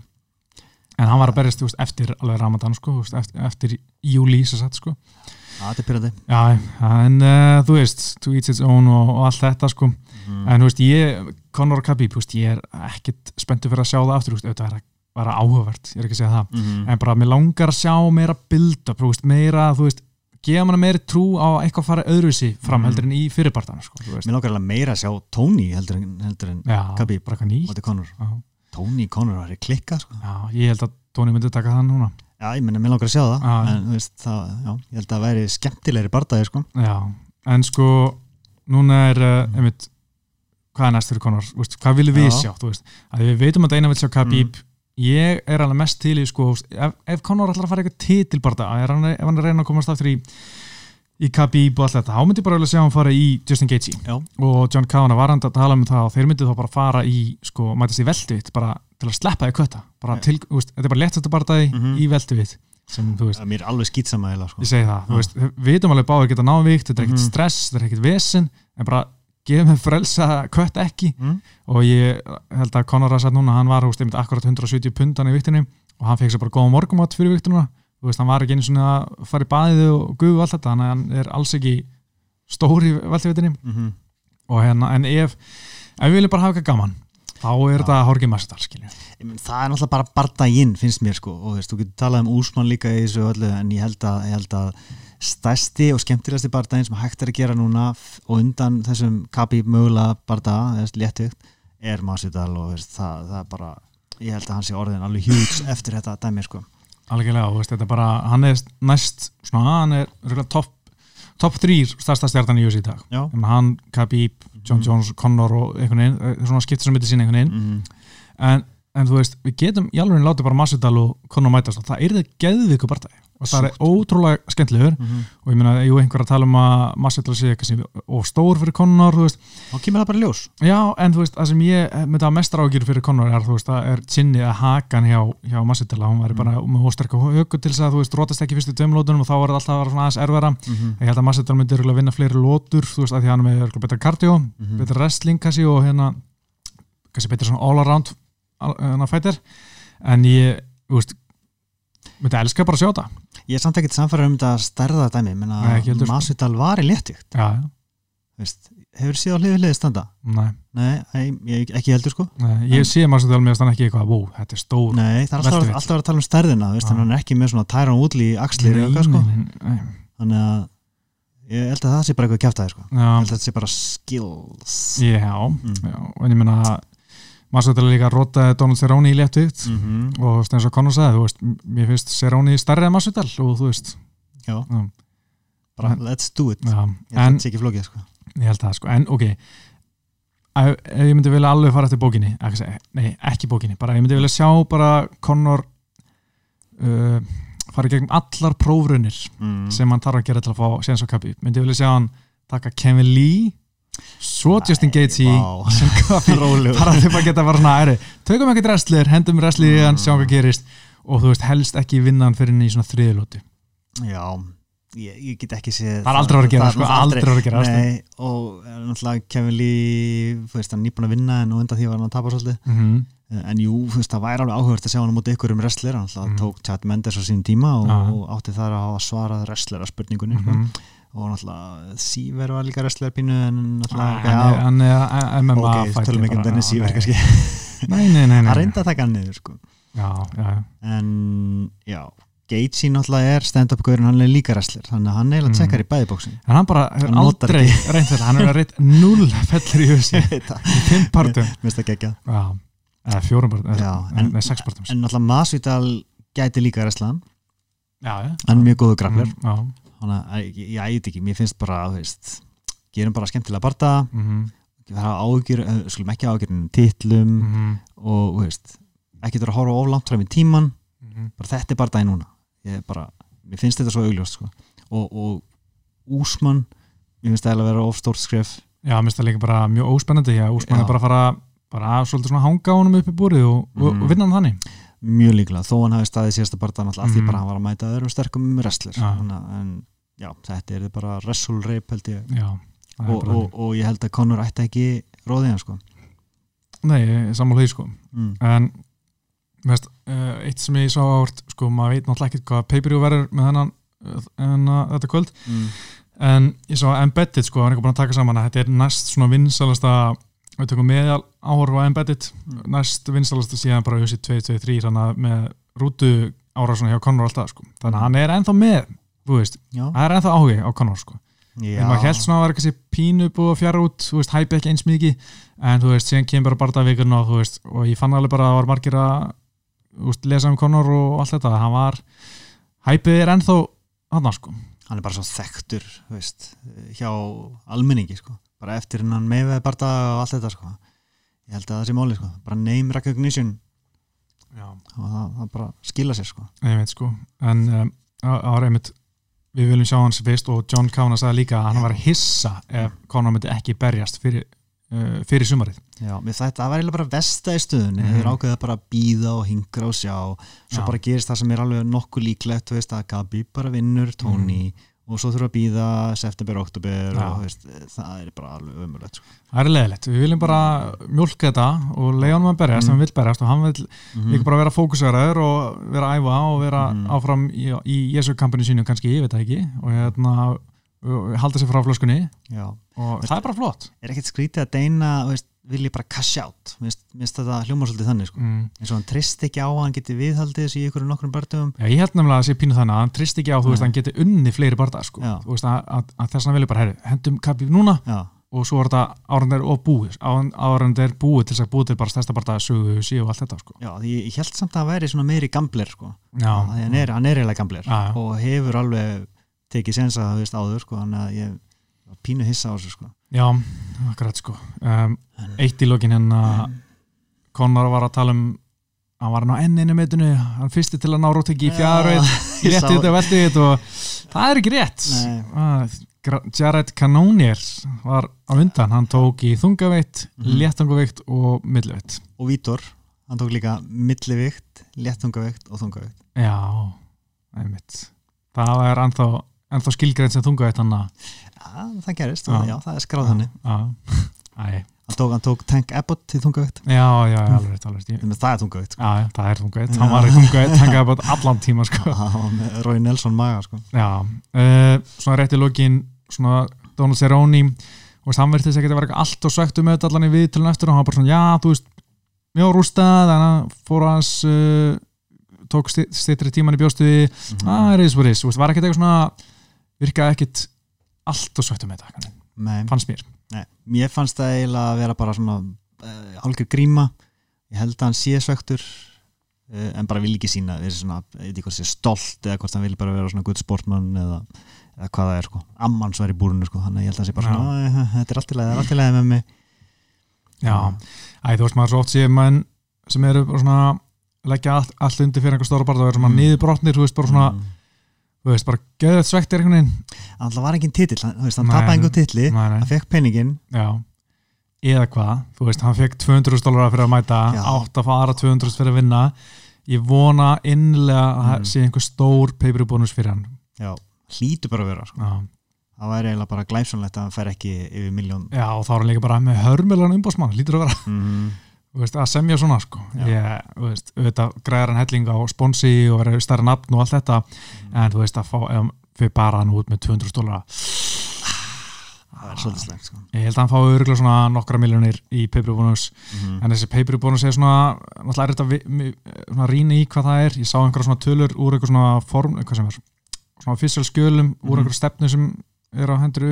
en hann var að berist þú veist, eftir alveg Ramadan sko, veist, eftir, eftir júli sagt sko er pyrrandi Já, en uh, þú veist, to each its own og, og allt þetta sko mm. en þú veist, ég, Conor Khabib veist, ég er ekkit spenntur fyrir að sjá það aftur veist, auðvitað er það bara áhugavert ég er ekki að segja það, mm. en bara mér langar að sjá meira veist, meira þú veist, gefa manna meiri trú á eitthvað að fara öðruvísi fram Mhm. heldur en í fyrirpartana sko, Mér langar alveg meira að sjá Tony heldur en, heldur en já, Khabib. Tony Conor var í klikka sko. já, ég held að Tony myndi taka það núna Já, ég menna, mér langar að sjá það Já. en þú veist, það, já, ég held að það væri skemmtilegri bardaði sko. já, en sko núna er, uh, einmitt hvað er næst fyrir þú veist, hvað viljum við Já. sjá þú að við veitum að Dana vil sjá Khabib ég er alveg mest til í sko, ef, ef Conor ætlar að fara eitthvað titilbarda ef hann er að reyna að komast aftur í í Khabib og allt þetta, þá myndi ég bara vilja sjá hann fara í Justin Gaethje Já. og John Kavanagh var hann að tala um það og þeir myndi þá bara fara í, sko, mætast í velduvitt bara til að sleppa því kvötta til, þú veist, þetta er bara léttast bardaði Mhm. í velduvitt sem, þú veist, Það er mér alveg skýtsama eða sko. ég segi það, þú Já. veist, við vitum alveg báður geta návíkt, þetta er ekkert Mhm. stress, þetta er ekkert vesen en bara gefum við frelsa kött ekki. Mm. og ég held að Conor að sagt núna, hann var, veist, einmitt akkurat 170 pundan í viktinni og hann fekk sér bara góða morgumat fyrir viktununa, þú veist, hann var ekki einu svona að fara í baðið og guðu og allt þetta þannig að hann er alls ekki stór í veltivitinni. Mm og hérna, en ef ef við viljum bara hafa eitthvað gaman þá er þetta Horgi Massadal, skilju. Það er náttúrulega bara bardaginn finnst mér sko. og þú veist, þú getur talað um úsmann líka í þessu öllu en ég held að, ég held að stærsti og skemmtilegasti bardaginn sem hægt er að gera núna og undan þessum kapi mögulega bardag, þess léttugt er Masvidal og veist, það, það er bara ég held að hann sé orðin alveg hjúts eftir þetta dæmi sko. algjörlega, þú veist, þetta er bara, hann er næst, svona, hann er röglega topp top 3 stærsta stjartan í USA í dag meina, hann, Khabib, John Mhm. Jones, Conor og einhvern veginn, eh, svona skiptir sem myndi sín einhvern veginn mm. en, en þú veist, við getum í alveg látið bara Masvidal og Conor mætast og það er það geðviku barndagi og það er ótrúlega skemmtilegur. Mm og ég meina, jú, einhver að tala um að Masvidal sé eitthvað sem og stór fyrir Conor, þá kemur það bara ljós. Já, en þú veist, það sem ég myndi að mestra ágjur fyrir Conor er, þú veist, það er kynni að hakan hjá, hjá að hún væri bara með ósterka höku til þess að, þú veist, rótast ekki fyrstu tveim lótunum og þá var það alltaf að vera aðeins erfara mm ég held að Masvidal myndi örugglega vinna fleiri lótur þú veist, að því hann er betra kardió Mhm. betra wrestling kannski og hérna kannski betra svona all around all- hérna fighter. En ég, þú veist myndi elska bara að sjá þetta Ég er samt ekkert samfæður um þetta stærða dæmi menna ekki heldur, sko. Masvidal var í já, já, veist, hefur séð á hliðu hliði standa nei, Nei, ég, ekki heldur sko nei ég sé Masvidal með þannig ekki eitthvað, wow, þetta er stór Nei, það er alltaf, alltaf að að tala um stærðina veist, Já. hann er ekki með svona Tyron Woodley axlir Nei, eða eitthvað, sko. þannig að ég held að það sé bara eitthvað kjátt sko. ég held að það sé bara skills já, Mm. já en ég meina Masvidal er líka að rótaði Donald Cerrone í léttvikt mm -hmm. og eins og Conor sagði, þú veist mér finnst Cerrone stærri en Masvidal og þú veist. Já, já, bara let's do it. Já, ég held að það ekki flókið sko. ég held það sko, en ok. Ef, ef ég myndi vilja alveg fara eftir bókinni ekki, nei, ekki bókinni, bara ég myndi vilja sjá bara Conor uh, fara í gegnum allar prófrunir mm. sem hann þarf að gera til að fá séns á kappi, myndi vilja sjá hann taka Kevin Lee svo Justin Gaethje vá. sem kappi Rólegur. bara þegar maður geta bara svona æri tökum ekkert wrestler, hendum wrestler í hann, Mm. sjá hvað gerist og þú veist, helst ekki vinna hann fyrir hann í svona þriðlóti Já, ég, ég get ekki séð Það er aldrei að vera að gera, er sko, aldrei að vera að gera. Nei, og eh, náttúrulega Kevin Lee þú veist, hann er nýbúin að vinna en undan því var hann að tapa svolítið mm -hmm. En jú, þú veist, það væri alveg áhugast að sjá hann móti ykkur um wrestler, hann náttúrulega Mhm. tók Chad Mendes á sín tíma og, og átti þar að hafa svarað wrestlera spurningunni sko. Og náttúrulega Sýver var líka wrestler pínu en náttúrulega hann er- hann er MMA ok, tölum ekki um Dennis já, Sýver kannski. Nei, nei, nei, nei. hann reyndi að taka hann niður sko. Já, já, en já Gaethje náttúrulega er stand-up gaurin, hann er líka wrestler þannig að hann eiginlega Mm. tjekkar í bæðibóksin en hann bara Hann aldrei reynd þetta, hann hefur reynd null fellir í það, í fimm partum. Já, eða fjórum partum Já, en- en náttúrulega Masvidal gæti líka Já, já. Hann er mjög góðu grafler Mm, Já, þannig að ég, ætti ekki, mér finnst bara veist, gerum bara skemmtilega barta mhm, það er ágjur, eh, skulum ekki ágjur um titlum mhm, og veist, ekki vera að horfa of langt fram í tíman mhm. bara þetta er bardaði núna ég bara, mér finnst þetta svo augljóst sko. og, og Úsmann mér finnst það að vera of stórt skref Já, mér finnst það líka bara mjög óspennandi Já, Úsmann er bara að fara bara að svolítið svona hanga á honum upp í búrið og, og, Mhm. og vinna hann þannig mjög líklega, þó hann hafi staðið síðasta bardaði alltaf því Mhm. bara hann var að mæta öðrum sterkum wrestler Já. Þannig að- en já, þetta er bara wrestle rape held ég Já, það og, bara og, og ég held að Conor ætti ekki róðið hann sko Nei, því sko mm. en veist, uh, eitt sem ég sá ávart sko, maður veit náttúrulega ekkert hvað pay-per-view verður með þennan en, uh, þetta kvöld Mm. en ég sá Embedded sko, hann er ekki búin að taka saman að þetta er næst svona vinsalasta við tökum meðal áhorf á Embedded Mm. næst vinsalasta síðan bara þessi 2-2-3 þannig að með rútu ára svona hjá Conor alltaf sko. þannig að hann er ennþá með þú veist, já, það er ennþá áhugi á Conor sko. já. maður held svona að vera kannski pínu búið að fjara út, þú veist, hæpi ekki eins mikið en þú veist, síðan kemur bara barða vikurinn og þú veist, og ég fann alveg bara að það var margir að veist, lesa um Conor og allt þetta, hann var hæpið er ennþá hann sko, hann er bara svo þekktur þú veist, hjá almenningi sko. bara eftir hennan meðveð barða og allt þetta sko. ég held að það sé máli sko. bara name recognition já, og það, það bara skila sér sko. ég veit sko en um, það það var einmitt við viljum sjá hans fyrst og John Kavanagh sagði líka að hann var hissa ef Conor myndi ekki berjast fyrir, uh, fyrir sumarið Já, mér þetta, það var eiginlega bara vesta í stöðunni mm. þeir ákveða bara að býða og hingra og sjá svo Já. bara gerist það sem er alveg nokkuð líklegt þú veist, að Gabi bara vinnur Tony og svo þurfa að býða september, oktober Mhm. Já. og veist, það er bara alveg ömulegt sko. það er leðilegt, við viljum bara mjólka þetta og leiða hann að berjast, Mm. hann vil berjast og hann vil mm líka bara vera fókusverðar og vera að æfa og vera Mhm. áfram í, í Jesu kampinu sínu kannski, ég veit það ekki og hérna, halda sér frá flöskunni Já, og það er bara flott er ekkert skrítið að Deina þú veist, vilji bara cash out Mér finnst- þetta hljóma svolítið þannig sko. mm. eins og hann trist ekki á að hann geti viðhaldið þessu í ykkur nokkrum börnum Já, ég held nefnilega að það sé pínu þannig að hann trist ekki á þú veist, hann geti unni fleiri barða sko. Þess vegna vilja bara herri, hendum kapið núna Já, og svo er þetta árandir og búið árandir búið til þess að búið til bara stærsta barða sögu, síu og allt þetta sko. já því ég held samt að það væri svona meiri gambler sko. Hann er, eiginlega gambler og hefur alveg tekið sensa áður sko, ég pínu hissa á þessu sko. já, akkurat sko. Um, Eitt í lokin hérna Conor var að tala um hann var hann á enninu meitinu hann fyrsti til að ná róteki í fjárveit sá- þetta þetta og það er ekki rétt. Gra- Jared Cannonier var á undan, hann tók í þungaveitt Mhm. léttungaveitt og milliveitt og Vítor, hann tók líka millivikt, léttungaveikt og þungaveikt já, einmitt. Það er ennþá, ennþá skilgrein sem þungaveitt hann að það gerist, Já. já, það er skráð Æ, hann tók, hann tók Tank Abbott til að það er þungaveikt sko. það er þungaveitt, Já. hann var í þungaveitt hann gaf bara allan tíma sko Hann Rói Nelson maga sko. Já, uh, svona rétt í svona Donald Cerrone og hann verður þess að geta verið allt og svegt um þetta allan í viðtölun eftir og hann var bara svona, já, þú veist mjög rústað, þannig að fór hans uh, tók stýttri tíman í bjóstuði, Mhm. ah, er þess verið þú veist, var ekkert eitthvað svona virkaði ekkert allt og svegt um þetta Nei, fannst mér. Nei, mér fannst það eiginlega að vera bara svona uh, hálfur gríma. Ég held að hann sé svektur uh, en bara vil ekki sína þessi svona, hvort sé stolt eða hvort hann vil bara vera svona gutt sportmann eða, eða hvað það er sko, ammans var í búrinu sko, þannig að ég held að það sé bara svona "Æ, þetta er allt í lagi, það er allt í lagi með mig. Já, æ, þú veist maður svo oft sé menn sem eru svona leggja allt, allt undir fyrir einhver stóra barða og eru svona Mm. niðurbrotnir, þú veist, bara svona Mm. Þú veist, bara geðið svektir einhvern veginn. Alltaf var engin titill, þú veist, hann Nei, tapaði nei. einhver titli hann fekk peningin Já, eða hvað þú veist, hann fekk 200 dólarar fyrir að mæta Já. átt að fara 200 fyrir að vinna. Ég vona innlega að það Mm. sé einhver stór peipiru bónus fyrir hann. Já, hlýtur bara að vera sko. já, það væri eiginlega bara glæpsanlegt að hann fer ekki yfir miljón já og þá er hann líka bara með hörmulegan umbósmann, lítur að vera. Mm veist, að semja svona sko. Ég, veist, auðvitað græðar hann helling á sponsi og verður stærra nafn og allt þetta. En þú veist að fá, ef fyrir bara hann út með 200 stólara það er svolítið slengt sko. ég held að hann fá örgulega svona nokkra miljónir í peipribónus mm en þessi peipribónus er svona náttúrulega er þetta svona rýni í hvað það er. Ég sá einhverja svona tölur úr einhver svona form, hvað sem er svona skjölum úr Mhm. einhverju stefnu sem er á hendur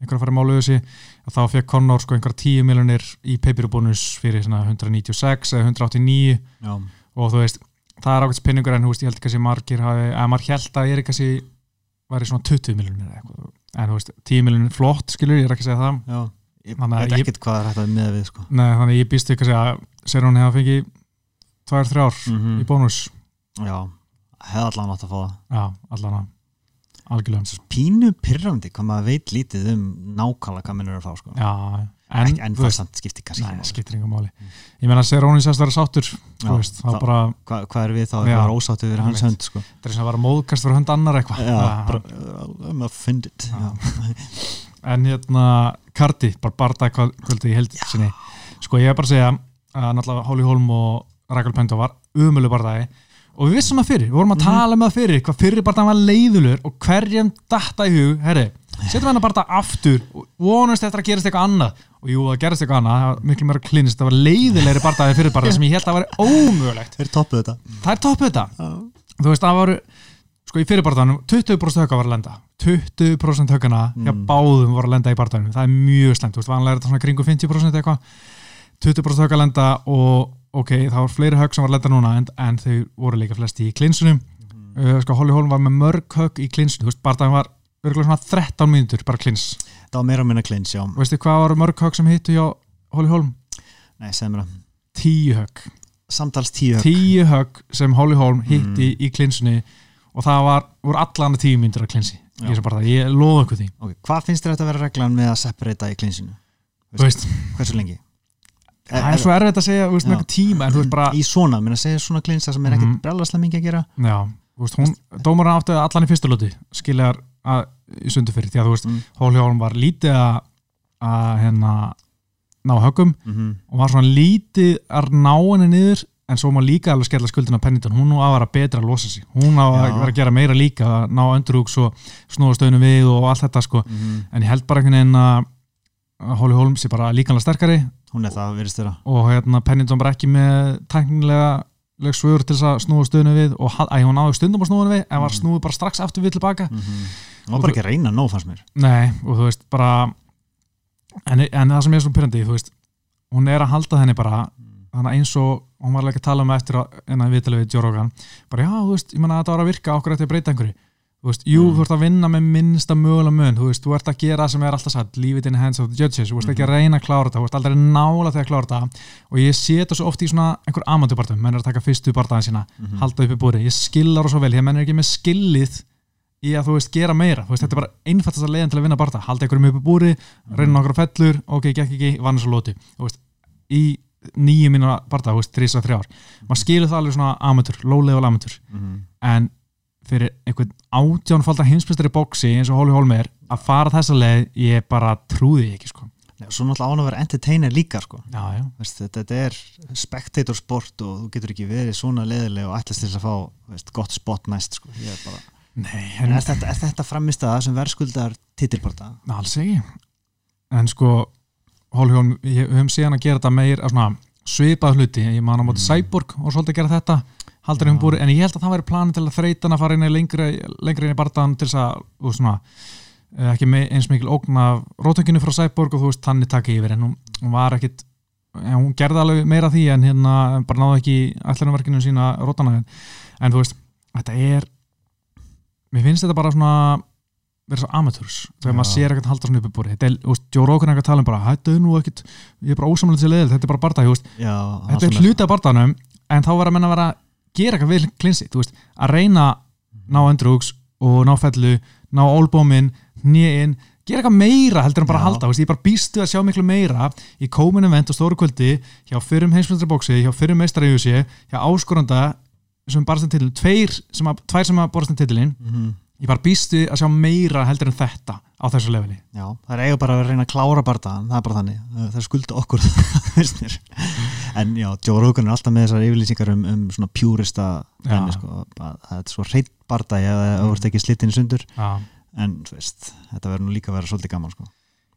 auðvisi einhverja farið málu auðvisi og þá fekk Connor sko einhverja 10 miljónir í peipribónus fyrir svona 196 eða 189 já, og þú veist, það er ákveðs pinningur en þú veist, ég held kannski margir hafi, að margir held að ég er kannski væri svona 20 miljonir en þú veist, 10 miljonir flott skilur, ég er ekki að segja það. Já. Ég að veit ekkert hvað er að miða við sko. Nei, þannig að ég býst ekki að segja sér hún hefða fengið 2-3 mm í bónus. Já, hefði allan átt að fá það. Já, allan að algjörlega. Pínu pyrrandi hvað maður veit lítið um nákvæmlega hvað minnur að fá sko. Já, en, en, það samt skiptir kannski Nei, skiptir yngur máli. Ég meina að í sérst að vera sáttur veist, þá þá- bara, Hva, hvað er við þá, Já. eitthvað var ósátt yfir hans hönd sko. það er sem að vera móðkast fyrir hönd annar eitthvað. Það- uh, I'm offended. En hérna Karti, bara barða kvöldi í held sinni. Sko ég er bara að segja að náttúrulega Hóli Holm og Rækjál Pendo var umölu barðaði og við vissum það fyrir, við vorum að tala með það fyrir hvað fyrir barðaði var leiðulur og hverjum datta í hug, herri setjum við hann að barða aftur og vonast eftir að gerast eitthvað annað. Og jú, það gerist eitthvað annað það var miklu meira klinist, það var leiðilegri barðaði fyrir barðaði sem ég held að væri ómögulegt. Þeir toppuð þetta. Það er toppið þetta. Já. þú veist, það voru sko í fyrirbartanum, 20% högga var að lenda. 20% höggana hjá Mm. báðum voru að lenda í bartanum, það er mjög slemt þú veist, vanlega er þetta svona kringu 50% eitthvað. 20% högga að lenda og ok, það var fleiri högg sem var lenda núna en, en þau voru líka flesti í klinsunum uh, sko, Holly Holm var með mörg högg í klinsunum, þú veist, bartanum var örgulega svona 13 mínútur bara klins, það var meira minna klins, já. Veistu hvað var mörg högg sem hittu hjá Holly Holm? Nei, segð mér það. 10 högg. Samtals tíu högg. tíu högg sem Holly Holm hitti í klinsunni og það var, voru allan tíu myndir að klinsi. Ég, ég loða okkur því. Okay. hvað finnst þér þetta að vera reglan með að separata í klinsinu? Þú veist, hversu lengi? Það er svo erfitt að segja veist, tíma en veist bara í svona, minna segja svona klinsa sem er ekkert mm. brellaslega mikið að gera. Já, veist, hún, dómarinn átti allan í fyrstu lóti skiljar að, í sundu fyrir því að þú veist, Mm. Holly Holm var lítið að, að hérna ná höggum mm -hmm. og var svona lítið að ná henni niður en svo má líka alveg skella skuldina Pennington. Hún á að vera betra að losa sig. Hún á að vera að gera meira líka að ná öndurúks og snúa stöðunum við og allt þetta sko. En ég held bara einhvern veginn að Holly Holmes er bara líkanlega sterkari. Hún er það, virðist þeirra og hérna Pennington bara ekki með tæknilega leg svör til þess að snúa stöðunum við. Og æ, hún náðu stundum að snúa henni við en var Mhm. snúið bara strax aftur við tilbaka. Mm -hmm. hún var bara ekki að reyna nóg fannst mér. Nei og þú veist bara en, en það sem er svo pyrrandi þú veist hún er að halda henni bara. Þannig að eins og hún var líka að tala um eftir að, en að viðtalið við Joe Rogan. Bara já, þú veist, ég menna að þetta var að virka okkur eftir að breyta einhverju þú veist, jú, Mm. þú ert að vinna með minnsta mögulega mun, þú veist, þú ert að gera það sem er alltaf satt, leave it in the hands of the judges. Þú veist ekki að reyna að klára þetta, þú veist aldrei nála þegar að klára þetta. Og ég sé þetta svo oft í svona einhver amandubartum, menn er að taka fyrstu bardaðin sína Mhm. halda upp í búri, ég skillar það svo vel, ég menn er ekki með skillið í að þú veist gera meira, þú veist, þetta er bara einfaldast að leiðin til að vinna barða, halda einhverjum upp í búri reyna nokkra fellur, ok, gekk ekki, vann þessu lóti þú veist, í nýju mínu barða, þú veist, þrís og þrjár. Maður skilur það alveg svona amateur, low-level amateur. Mm en fyrir einhvern átjánfaldar hinsmestari bóksi eins og Hóli Hólmeir að fara þessa leið, ég bara trúði ekki, sko -hmm. svo náttúrulega án að vera entertainer líka sko. já, já, veist, þetta, þetta er spectator sport og þú getur ekki verið svona leðileg og ætlast til að fá veist, gott spot næst sko. Ég er bara... nei, en er þetta, er þetta framist að það sem verðskuldar titilparta? alls ekki en sko Hóli Hólm, við höfum síðan að gera þetta meir að svona svipað hluti, ég man á móti Mm. Cyborg og svolítið að gera þetta haldur um búri, en ég held að það væri planin til að þreita hann að fara inn í lengri inn í barðan til þess að, þú veist svona eh, ekki eins mikil ógn af rótönginu frá Cyborg og þú veist, þannig takk yfir en hún, var ekkit ja, hún gerði alveg meira því en hérna bara náði ekki ætlunarverkinu sína rótana en, en þú veist, þetta er mér finnst þetta bara svona vera svo amateurs þegar maður sér ekkert halda svona upp í búri þetta er, þú veist, er ekki að tala um bara þetta er nú ekkert, ég er bara ósamlega til leðil þetta er bara barða, þú veist, Já, þetta er hluti af barðanum en þá verður að menna að vera gera eitthvað við klinsi, að reyna ná endrúks og ná fellu ná ólbómin, nýinn gera eitthvað meira heldur en bara Já. halda veist, ég bara býstu að sjá miklu meira í komin event og stóru kvöldi hjá fyrrum heimsmyndsarbóksi, hjá fyrrum meistararíusi hjá áskoranda sem barðast um titilin tveir sem að, sem að borðast um titilin mm -hmm. Ég bara býstu að sjá meira heldur en þetta á þessu leveli. Já, það er eiga bara að reyna að klára bardaðan, það er bara þannig, það er skulda okkur en já, Joe Rogan er alltaf með þessar yfirlýsingar um, um svona pjúrista dæmi, sko, að það er svo reynd bardaði að það voru ekki slittin í sundur. Já, en þú veist, þetta verður nú líka að vera svolítið gaman sko.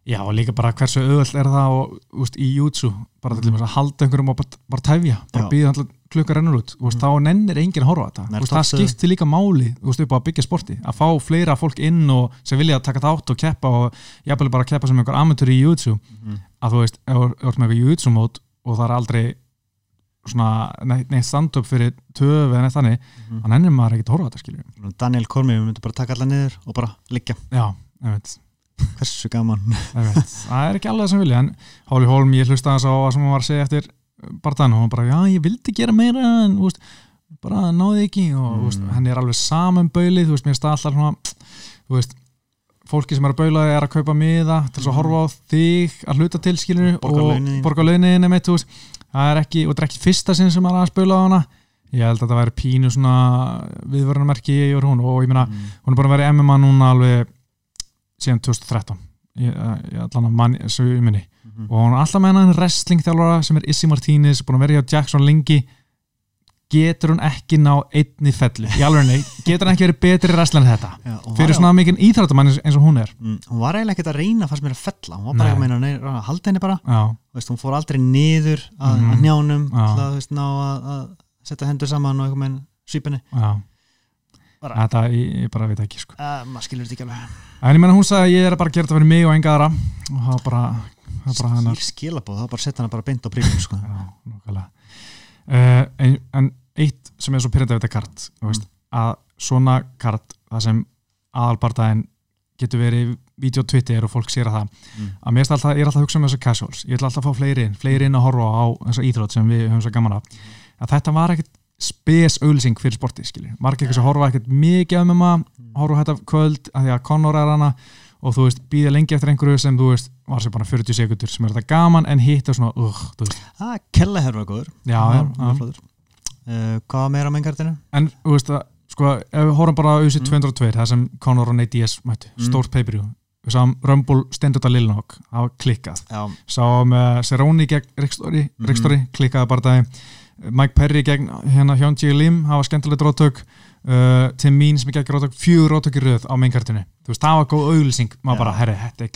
Já og líka bara hversu auðvöld er það og, úst, í jútsu, bara til dæmis að halda einhverjum og bara, bara tefja, bara býða alltaf klukkar rennur út, úst, þá nennir enginn að horfa þetta. Úst, það skiptir líka máli upp á að byggja sporti, að fá fleira fólk inn og sem vilja að taka þátt og keppa og jafnvel bara keppa sem einhver amatör í jútsu að þú veist, ef þú ert með eitthvað jútsu mót og það er aldrei svona neitt, stand-up fyrir töf eða neitt þannig, Mhm. þá nennir maður ekkert að horfa þetta skilju. Daniel Kormi, við myndum bara taka alla niður og bara liggja, Já, ég veit hversu gaman. Það er ekki alveg það sem vilja en Háli Hólm, ég hlusta þess að sem hann var að segja eftir barðan og hann bara, já, ég vildi gera meira en veist, bara náði ekki og Mm. veist, henni er alveg saman baulið þú veist, mér stað alltaf svona þú veist, fólki sem er að baula er að kaupa miða til þess að horfa á þig að hluta til skilur og borga launin einmitt, þú veist, það er ekki, og þetta er ekki fyrsta sinn sem er að baula á hana. Ég held að það væri pínu svona viðvörunarmerki ég og hún og ég meina, Mm. hún er bara verið MMA núna alveg síðan 2013 ég, ég allan að mann svo ég minni Mhm. og hún er alltaf með hennan wrestling þjálfara sem er Issy Martínez, búin að vera hjá Jackson lengi. Getur hún ekki ná einni fellu, í alveg nei. Getur hún ekki verið betri wrestler en þetta? Já, fyrir svona mikið íþrættamann eins, og hún er. Mm, hún var eiginlega ekkert að reyna fannst mér að fella, hún var bara Nei. að meina að halda henni bara, veist, hún fór aldrei niður að, Mhm. að njánum Já. til að, veist, ná að, að setja hendur saman og eitthvað með Bara- þetta, ég, ég bara veit ekki sko. uh, maður skilur þetta ekki alveg. En ég menna hún sagði að ég er bara að gera þetta fyrir mig og enga aðra. Og það bara, það skýr skilabóð, þá bara setja hana bara beint á prífum sko. Uh, en, en eitt sem er svo pyrrandi við þetta kart veist, að svona kart það sem aðalbardaðin getur verið vídeo Twitter og fólk sér að það Mm. að mér er alltaf, er að hugsa um þessu casuals. Ég ætla alltaf að fá fleiri inn, fleiri inn að horfa á þessa íþrótt sem við höfum svo gaman af. Að þetta var ekkert spes auðlýsing fyrir sportið, skilji, margir ekki sem horfa ekkert mikið um MMA, horfa á þetta kvöld að því að Conor er hana og þú veist, býða lengi eftir einhverju sem þú veist var sér bara 40 sekundur sem er þetta gaman en hitt er svona, uh, þú veist, ah, Kelleher var góður já, já, já. uh, hvað meira á menngartinu? en þú veist að sko, ef við horfum bara á USA 202 það sem Conor og Nate Diaz mættu, Mm. stórt pay-per-view við sáum Rumble stendur þetta Lilnok var klikkað, Já, sáum uh, Cerrone gegn Rick Story, Mhm. Rick Story klikkaði bara það Mike Perry gegn hérna Hjón G. Lim, það var skemmtilegt rótök uh, Tim Mean sem gegn rótök fjögur rótök í röð á mainkartinu þú veist, það var góð auglýsing, maður bara herri, þetta er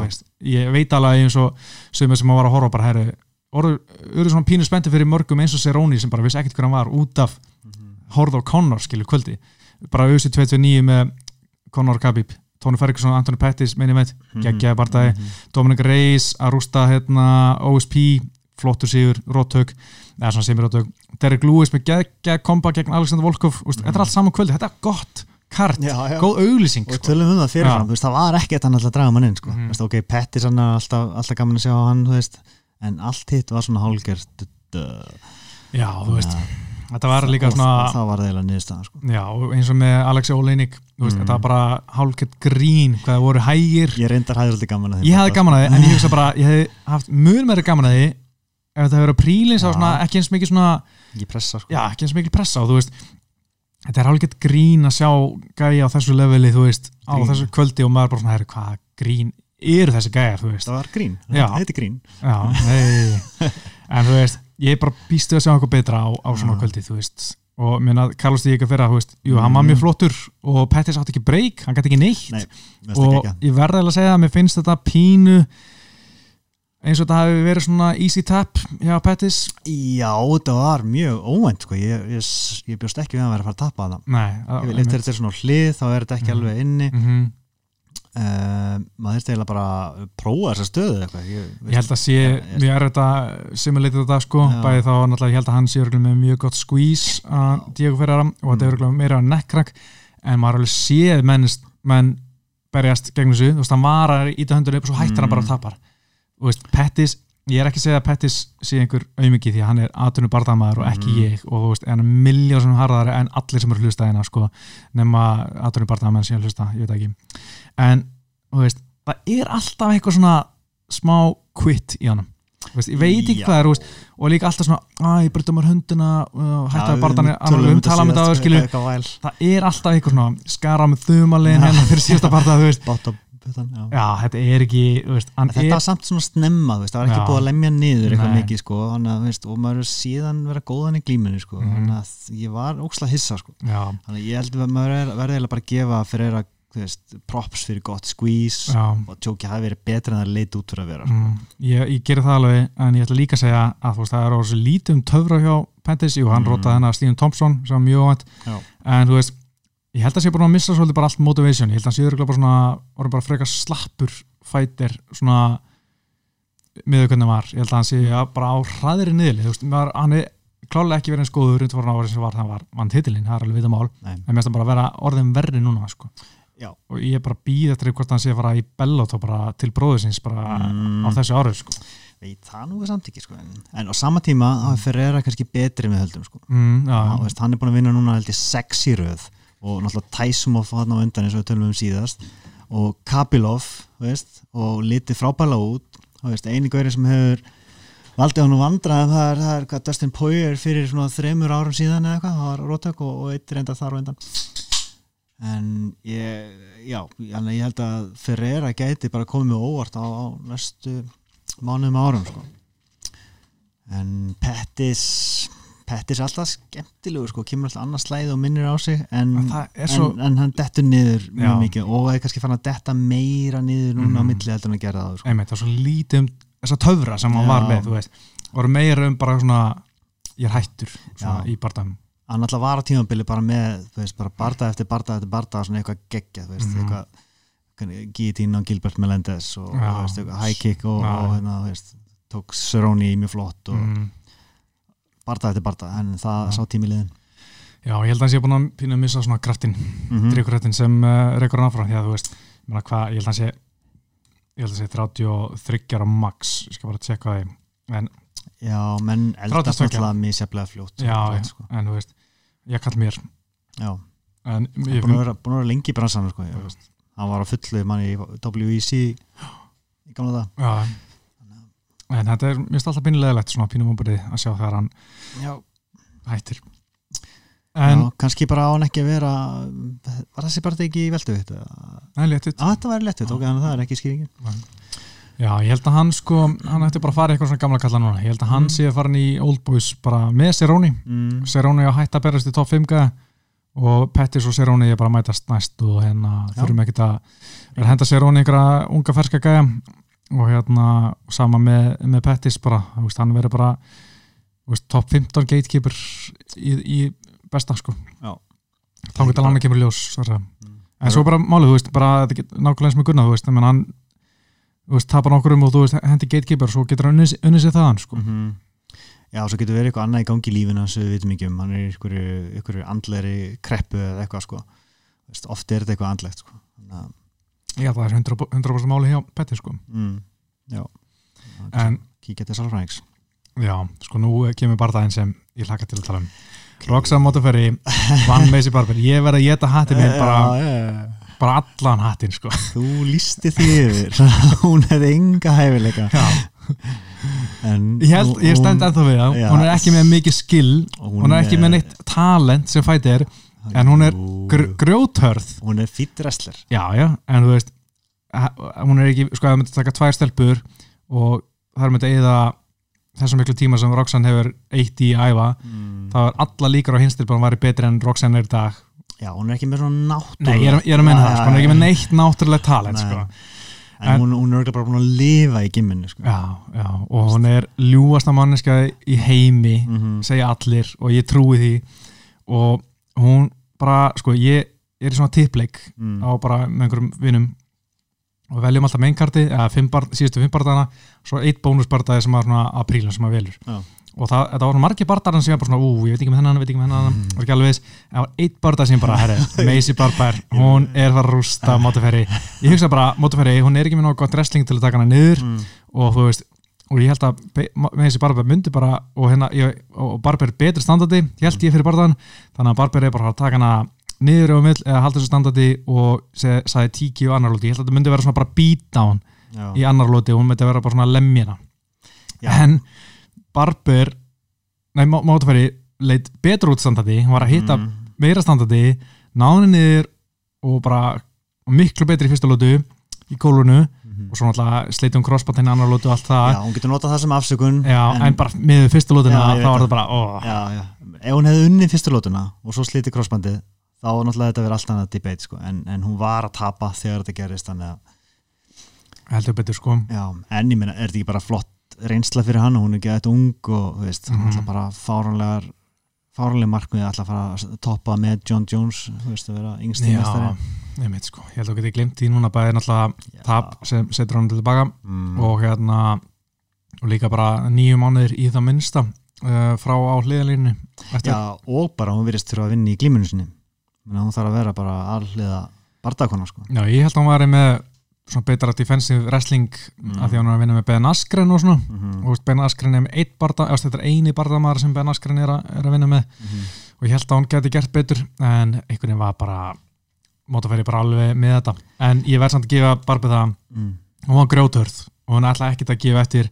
veist. Ég veit alveg eins og sem maður var að horfa bara herri, orðu, orðu svona pínu spennti fyrir mörgum eins og Cerrone sem bara vissi ekkert hver hann var út af horfða á Conor skilur kvöldi. Bara auðvitað 29 með Conor Khabib Tony Ferguson, Anthony Pettis, meini með geggjaði barndagi, Dominic Reyes að rústa hérna OSP flottur sigur, róttök eða svona sem róttök, Derek Lewis með geggjaði komba gegn Alexander Volkov, mm. þetta er allt saman kvöldi þetta er gott kart, Já, já. góð auglýsing og sko. tölum um það fyrirfram, veist, það var ekkert hann alltaf að draga mann inn, sko, Mhm. þú veist, ok, Pettis hann er alltaf, alltaf gaman að sjá hann, veist en allt hitt var svona hálgert já, þú veist, þetta var líka og, svona það var eiginlega niðurstaðan, sko já, eins og með Alexi Oleinik Mm. þetta var bara hálfgett grín hvað það voru hægir ég reyndar hæður alltaf gaman að þeim ég hefði gaman að því, en ég hugsa bara ég hefði haft mjög meira gaman að því ef það hefði verið prílins á Já. svona ekki eins mikið svona ég pressa, sko já, ekki eins mikið pressa og þú veist þetta er hálfgett grín að sjá gæja á þessu leveli, þú veist, á Grín. þessu kvöldi og maður bara svona, hvað grín eru þessi gæjar, þú veist það var grín, það heiti grín já, nei, en þú veist ég bara býstu að sjá eitthvað betra á, á svona Já. kvöldi, þú veist og minna, Carlos Díaz ekki að fyrra, þú veist, jú, hann var Mm. mjög flottur og Pettis átti ekki breyk, hann gæti ekki neitt Nei, mér finnst og geggjað. ég verði að segja að mér finnst þetta pínu eins og þetta hafi verið svona easy tap hjá Pettis? Já, það var mjög óvænt, sko. Ég, ég, ég bjóst ekki við að vera að fara að tapa það nei, Ef ég lefði þetta er svona hlið þá er þetta ekki Mhm. alveg inni. Mm uh, maður þurfti eiginlega bara að prófa þessa stöðu eitthvað. Ég, ég held að sé ég- mjög er þetta simulitið þetta sko, Já. bæði þá náttúrulega ég held að hann sé örugglega með mjög gott squeeze að Diego Ferrara og þetta er Mm. örugglega meira nekkrak. En maður alveg séð menn, menn berjast gegn þessu, þú veist, hann var að íta höndunum upp og svo hættir hann bara Mm. að tapar veist, Pettis, ég er ekki að segja að Pettis sé einhver auðmikið því að hann er aðtunum barndamaður og ekki Mm. ég. Og þú veist, hann er miljón sem harðari en allir sem eru hlusta hérna sko, nema aðtunum barndamaður sem hlusta, ég veit ekki. En, þú veist, það er alltaf eitthvað svona smá quit í honum. Veist, ég veit ekki hvað er veist, og líka alltaf svona, að ég breytta mér hundina uh, hætti að barðan tölum um tala með það það er alltaf eitthvað svona skara með þumalinn hérna fyrir síðasta barða á putan, já. já, þetta er ekki veist, Þetta er, var samt svona snemma, veist, það var ekki Já. búið að lemja niður eitthvað mikið, sko, að, þú veist, og maður er síðan vera góðan í glímunni, sko, Mhm. þannig að ég var óksla hissa, sko, þannig að ég held að maður er- verði bara að gefa fyrir að, props fyrir gott squeeze já og tjóki hafi verið betra en það leit út fyrir að vera, sko. Mm, ég, ég gerir það alveg en ég ætla líka að segja að veist, það er orðið svo lítið um töfra hjá Pettis jú, hann Mm. rótaði hennar Stephen Thompson sem var mjög óvænt Já. en þú veist, ég held að sé bara að missa svolítið bara allt motivation, ég held að hann sé örugglega bara svona orðið bara frekar slappur fætir svona hvernig hann var, ég held að hann sé ja, bara á hraðri niðli, þú veist, hann er klálega ekki verið eins góður undir voru árið sem var hann var vann titilinn, það er alveg vita mál Nei. en mér finnst hann bara að vera orðin verri núna sko. Já. og ég er bara býð eftir hvort hann sé að fara í Bellator bara til bróðusins bara Mm. á þessu árið sko. Veit það nú er samt ekki, sko, en, á sama tíma hafi Ferreira kannski betri með höldum, sko. mm, já, Já, veist, hann er búin að vinna núna held ég sex í röð og náttúrulega Tæsumov hann á undan eins og við tölum um síðast. Og Kapilov veist, og litið frábæla út. Og eini gauri sem hefur valdið hann vandrað það er, það er hvað Dustin Poirier fyrir svona þremur árum síðan eða eitthvað, það var rótök og, og eitt reynda þar á undan. En ég já, að ég held að Ferreira gæti bara komið óvart á, á næstu mánuðum og árum sko. en Pettis Pettis er alltaf skemmtilegur sko, kemur alltaf annars slæði og minnir á sig en, Það svo- en, en hann dettur niður mjög Já. mikið og er kannski fann að detta meira niður núna á Mhm. milli heldur en að gera það sko. einmitt, það er svo lítið um þessa töfra sem hann Já. var með, þú veist voru meira um bara svona ég er hættur svona í barndagum hann alltaf var á tímabili bara með þú veist, bara barda eftir barda eftir barda svona eitthvað geggja, þú veist, Mhm. eitthvað Guillotine og Gilbert Melendez og, og veist, eitthvað high kick og, og hérna, þú veist, tók Cerrone mjög flott og mm. Barda eftir barda, en það Já. sá tími liðin já, ég held að hann sé búin að pínu að missa svona kraftin, mm -hmm. drikkurættin sem uh, reikur hann áfram, því að þú veist ég meina hvað, ég held að hann sé ég held að sé 33 á max ég skal bara tjekka það en, Já, menn eldast 32. alltaf misjaflega fljótt já, fljótt, sko. en þú veist ég kall mér já. en, Búin ég, að vera, búin að vera lengi í bransanum sko, ég, hann var á fullu manni í WEC í gamla það já, en þetta er finnst alltaf pínulegilegt svona pínum umbyrði að sjá þegar hann já. hættir. En, já, kannski bara á hann ekki að vera var þessi bara ekki í veldu þetta? En léttið að þetta væri lettu, ok, þannig að það er ekki skýringin. Já, ég held að hann sko, hann ætti bara að fara í eitthvað svona gamla kalla núna, ég held að hann Mm. sé að fara í Old Boys bara með Cerrone. Mm. Cerrone á hætt að berast í top 5 gæða og Pettis og Cerrone er bara að mætast næst og hérna Já. þurfum ekkert að að henda Cerrone einhverja unga ferska gæða og hérna sama með, með Pettis bara, veist, hann verður bara veist, top 15 gatekeeper í, í besta sko Já. þá getur hann ekki með ljós Mm. en svo bara málið, þú veist, bara nákvæmlega eins með Gunnar, þú veist, hann tapar nokkur um og þú veist, hendi gatekeeper svo getur hann unnið unnið sér þaðan, sko -hmm. Já, svo getur verið eitthvað annað í gangi í lífinu sem við vitum ekki um, hann er einhverju, einhverju andleri kreppu eða eitthvað sko Veist, oft er þetta eitthvað andlegt sko Þannig að, já, það er 100%, 100 máli hjá Petti, sko. Mm, Já. En, Kíkja til Salfræðings já, sko, nú kemur bara daginn sem ég hlaka til að tala um. Roxanne Mottaferri, Van Macy Barber. Ég verð að geta hattið minn bara, já, bara allan hattin, sko. Þú lísti því yfir. Hún hefði enga hæfileika. En ég held, ég stend ennþá við það. Hún er ekki með mikið skill. Hún, hún er ekki með neitt talent sem fætir en hún er gr grjóthörð. Hún er fýtt wrestler. Já, já, en þú veist hún er ekki, sko, það myndi taka tvær stelpur og það er myndi eða þessum miklu tíma sem Roxanne hefur eitt í æfa, mm. þá er alla líkur á hinstilbúin að væri betri en Roxanne er í dag. Já, hún er ekki með svona náttúr Nei, ég er, ég er að menna það, sko, hún er ekki með neitt náttúrulega talent, Nei. sko. En, En- hún, hún er bara búin að lifa í gimminu sko. Já, já, og hún er ljúasta manneska í heimi mm segja allir og ég trúi því. Og hún bara, sko, ég er í svona tippleik mm. á bara með einhverjum vinum og veljum alltaf mainkarti eða fimm bar, síðustu fimm bardana svo eitt bónusbardaði sem var svona aprílun sem maður velur Já. og það, þetta var margir bardaðar sem var bara svona, ú, ég veit ekki með hennan, veit ekki með hennan Mm. var ekki alveg viss, en það var eitt bardað sem bara, herri, Macy Barber, hún er það að rústa mótaferri, ég hugsa bara mótaferri, hún er ekki með nóg gott wrestling til að taka hana niður Mm. og þú veist og ég held að Be- Macy Barber myndi bara og, hérna, ég, og Barber er betri standardi held ég fyrir bardaðan, þannig að Barber er bara að taka hana niður og mill eða halda þessu standardi og sagði tíki og annar lóti, ég held að þetta myndi vera svona bara beatdown Já. í annar lóti og hún myndi vera bara svona lemjina. Já. en Barber nei, Má- Mátafæri leit betur út standandi hann var að hitta mm, meira standandi náðinni niður og bara miklu betri í fyrsta lótu í gólfinu mhm. og svo náttúrulega sleitum crossband henni annar lótu og allt það Já, hún getur notað það sem afsökun Já, en, bara með fyrsta lótuna Já, þá var það. bara, ó, já, já. Ef hún hefði unnið fyrstu lótuna og svo slítið crossbandið þá var náttúrulega þetta verið allt annað debate sko. en, en hún var að tapa þegar þetta gerist að, heldur betur sko já, en ég meina, er þetta ekki bara flott reynsla fyrir hann hún er ekki eitthvað ung og veist, hann Mhm. ætla bara fáránlegar fáránlega markmið ætla að fara að toppa með John Jones, veist, að vera yngsti Já, mestari ég veit sko, ég held að þú geti glimt því núna bæði náttúrulega tap sem setur hann tilbaka mm, og hérna og líka bara nýju mánuðir í það minnsta uh, frá á hliðalínu já, og bara hún virðist þurfa að vinna í glíminu sinni. Menna, hún þarf að vera bara alliða bardakona sko. já, ég held að hann væri með svona betra defensive wrestling Mm. af því að hann er að vinna með Ben Askren og svona. Mm og veist, Ben Askren er með eitt barda eða þetta er eini bardamaður sem Ben Askren er, að- er að vinna með. Og ég held að hann geti gert betur en einhvern veginn var bara mótafæri bara alveg með þetta. En ég verð samt að gefa Barbi það. Mm. hún var grjótörð og hún ætla ekkert að gefa eftir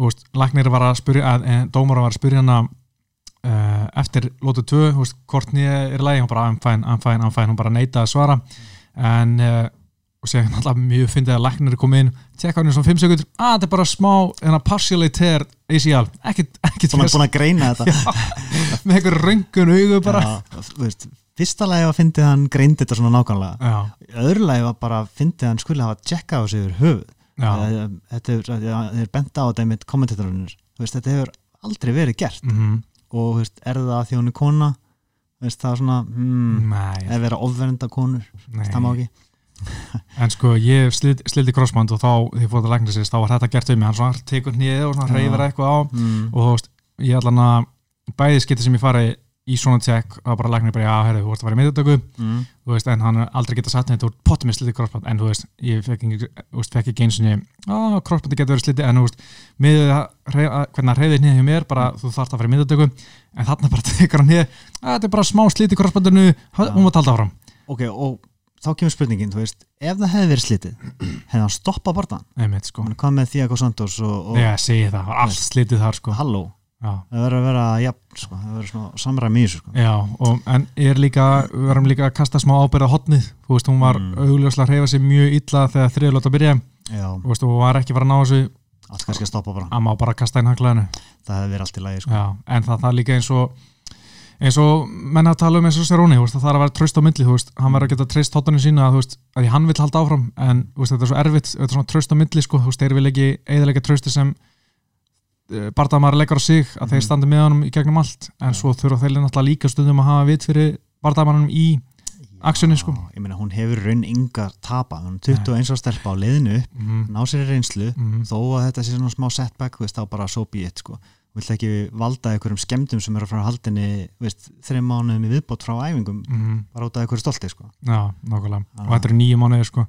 veist, læknir var að spyrja að, en, dómar var að spyrja hana uh, eftir lótu 2 veist, hvort nýja er í lagi, hún bara I'm fine, I'm fine, I'm fine. Hún bara neita að svara. En uh, og sér hann alltaf mjög fyndið að læknir er komið inn, tekka hann í svona 5 sekundur að þetta er bara smá, en að partially tear ACL, ekkert, ekkert Búin, að- búin að greina þetta. Með einhver röngun augu bara. Já, veist, fyrsta lagi var að fyndið hann greindi þetta svona nákvæmlega. Öðru lagi var bara að fyndið hann skulle hafa tjekkað á sig yfir höfuð. Þetta er, er bent á þetta með kommentatorunir, þetta hefur aldrei verið gert. Mm og þú veist, er það hún er kona? Veist, það er svona hmm, nei, ef vera ofverenda konur, það má ekki. En sko ég slildi crossband og þá því fór það læknir sérst, þá var þetta gert um mig. Hann svona tekur nýðið og svona Já. reyfir eitthvað á. Mm. og þú veist, ég ætla að bæði skipti sem ég fari í svona tjekk og bara læknir bara, já, herru, þú vorst að fara í miðutöku Mm. þú veist, en hann aldrei geta satt neitt úr pottum með sliti crossband, en þú veist, ég fekk ekki, fekk ekki eins og ég, á, crossbandi getur verið sliti, en þú veist, að, að- hvernig að reyðið nýðið hjá mér, bara þú þarft að fara í miðutöku, en þarna bara tekur hann nýðið, að þetta er bara smá sliti crossbandinu, hún var talda áfram. Ok, og þá kemur spurningin, þú veist ef það hefði verið slitið, hefði hann stoppað bortan sko, hann kom með Thiago Santos og, og ég það, verður að vera jafn, sko, það verður svona samræmi í þessu sko. já, og, en er líka við verðum líka að kasta smá ábyrða hotnið þú veist, hún var Mm. augljóslega að reyfa sig mjög illa þegar þriðlót að byrja já, þú veist, og var ekki að fara að ná þessu. Allt kannski að stoppa bara. Að má bara kasta inn hanglaðinu það hefði verið allt í lagi sko. Já, en það, það líka eins og eins og menn að tala um eins og Seróni það þarf að vera tröst á milli, þú veist, hann verður að geta treyst hotanu sína, þú veist, að hann vill halda áfram en veist, þetta er svo erfitt, þetta er svona tröst á milli sko, þú veist, þeir vil ekki eðalega trösti sem uh, barndamar leggur á sig að þeir Mhm. standi með honum í gegnum allt en svo þurfa þeir náttúrulega líka stundum að hafa vit fyrir barndamannum í Actioni, sko. Ég meina hún hefur raun ynga tapa, hún er 21 á stelpa á leiðinu mm ná sér í reynslu -hmm. þó að þetta sé svona smá setback veist, þá bara so be it sko vill ekki valda einhverjum skemmtum sem eru að haldinni þreim mánuðum í viðbót frá æfingum Mm bara út af einhverju stolti sko Já, nákvæmlega, Já. og þetta eru nýju mánuðir sko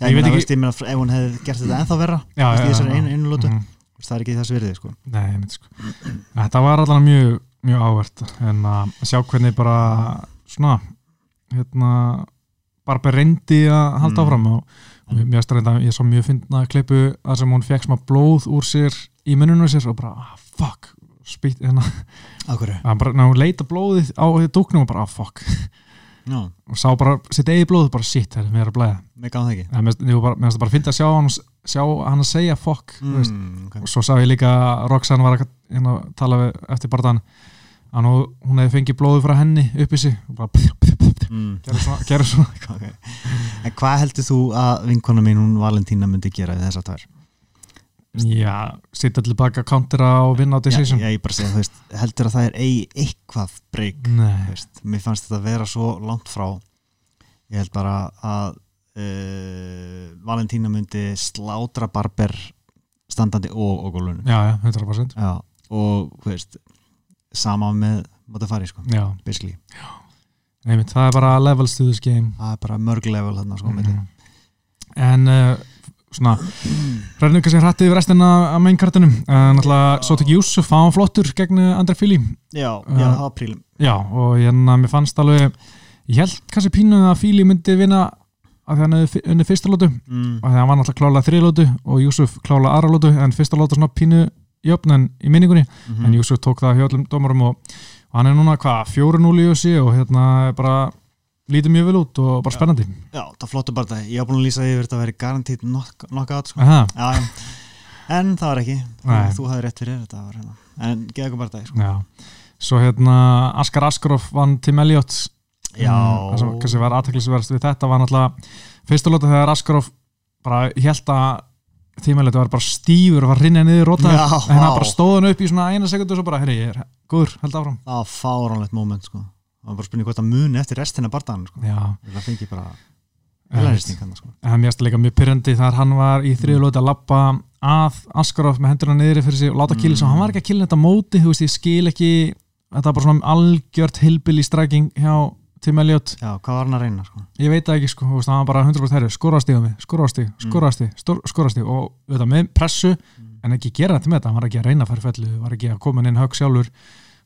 Já, Ég ég, veit ekki- veist, ég meina, ef hún hefði gert þetta ennþá verra Já, já, í þessari einu, einu lótu, Mhm. Það er ekki þess virði sko. Nei, ég myndi sko. Þetta var allan mjög, mjög ávert en að sjá hvernig bara svona hérna bara bara reyndi að halda Mm. áfram og, og mér finnst reynda ég svo mjög fyndna klippu þar sem hún fekk smá blóð úr sér í mununum sér og bara, ah, fuck spýtt, hérna, að ná, hún leita blóðið á dúknum og bara, ah, fuck. Já, og sá bara sitt eigi blóð bara, shit, það er mér að blæða. Mig gáði það ekki. Mér finnst- bara, mér það bara fyndi að sjá hann sjá hann að segja fuck mm. okay. og svo sá ég líka að Roxanne var að hérna, tala við, eftir barðan að hún hefði fengið blóðu frá henni upp í sig og bara mm, gerði svona, gerði svona okay. En hvað heldur þú að vinkona mín hún Valentína myndi gera við þessar tvær? já, sitja til baka countera og vinna á decision Já, ég bara segja, þú veist, heldur að það er eigi eitthvað breyk nei, veist, mér fannst þetta vera svo langt frá ég held bara að uh, Valentína myndi slátra barber standandi og og gólunum já, já, 100% Já, og þú veist sama með móta fari sko, já, basically. Einmitt, það er bara levels to this game. Það er bara mörg level þarna sko mm en uh, svona ræðum kannski hrætti yfir restina af mainkartunum en náttúrulega svo tek Júsuf, var flottur gegn uh, André Fili. Já, Já. já, það var prílum Já, og hérna mér fannst alveg ég held kannski pínu að Fíli myndi vinna að því hann hefði unni fyrsta lótu mm. og því hann var náttúrulega klála þriðlótu og Júsuf klála aðra lótu en fyrsta lótu svona pínu jöfn í minningunni Mhm. en Júsuf tók það hjá öllum dómarum og, og hann er núna hvað, 4-0 í Júsi og hérna bara lítið mjög vel út og bara spennandi Já, það flottu bara það, ég haf búin að lýsa yfir þetta að vera garantít knockout sko. Já. en það var ekki Nei. þú, hafði rétt fyrir þetta var, hérna. en geða ekki bara það sko. Svo hérna Askar Askarov vann Tim Elliot. Mm, það sem kannski var aðteklisverðast við þetta var náttúrulega fyrsta lóta þegar Askarov bara held að Elliot var bara stífur og var rinnið niður róta Já. en hann bara stóð hann upp í svona eina sekundu og svo bara, herri, ég er góður, held áfram það var fáránlegt moment sko. það var bara spurning hvort að muni eftir restina bardaðan sko. Það fengi bara en helæristing sko. mér finnst líka mjög pyrrandi þar hann var í þriðu lóti að lappa að Askarov með hendurna niðri fyrir sig og láta killi, Mm. svo hann var ekki að killi þetta móti þú veist, ég skil ekki þetta var bara svona algjört hilbil í stræking hjá Tim Elliot já, hvað var hann að reyna sko? ég veit það ekki sko, hann var bara 100% herri. Skorast í á mig, skorast í, skorast í skorast í og auðvitað með pressu en ekki gera þetta með þetta, hann var ekki að reyna í fellu var ekki að koma inn högg sjálfur.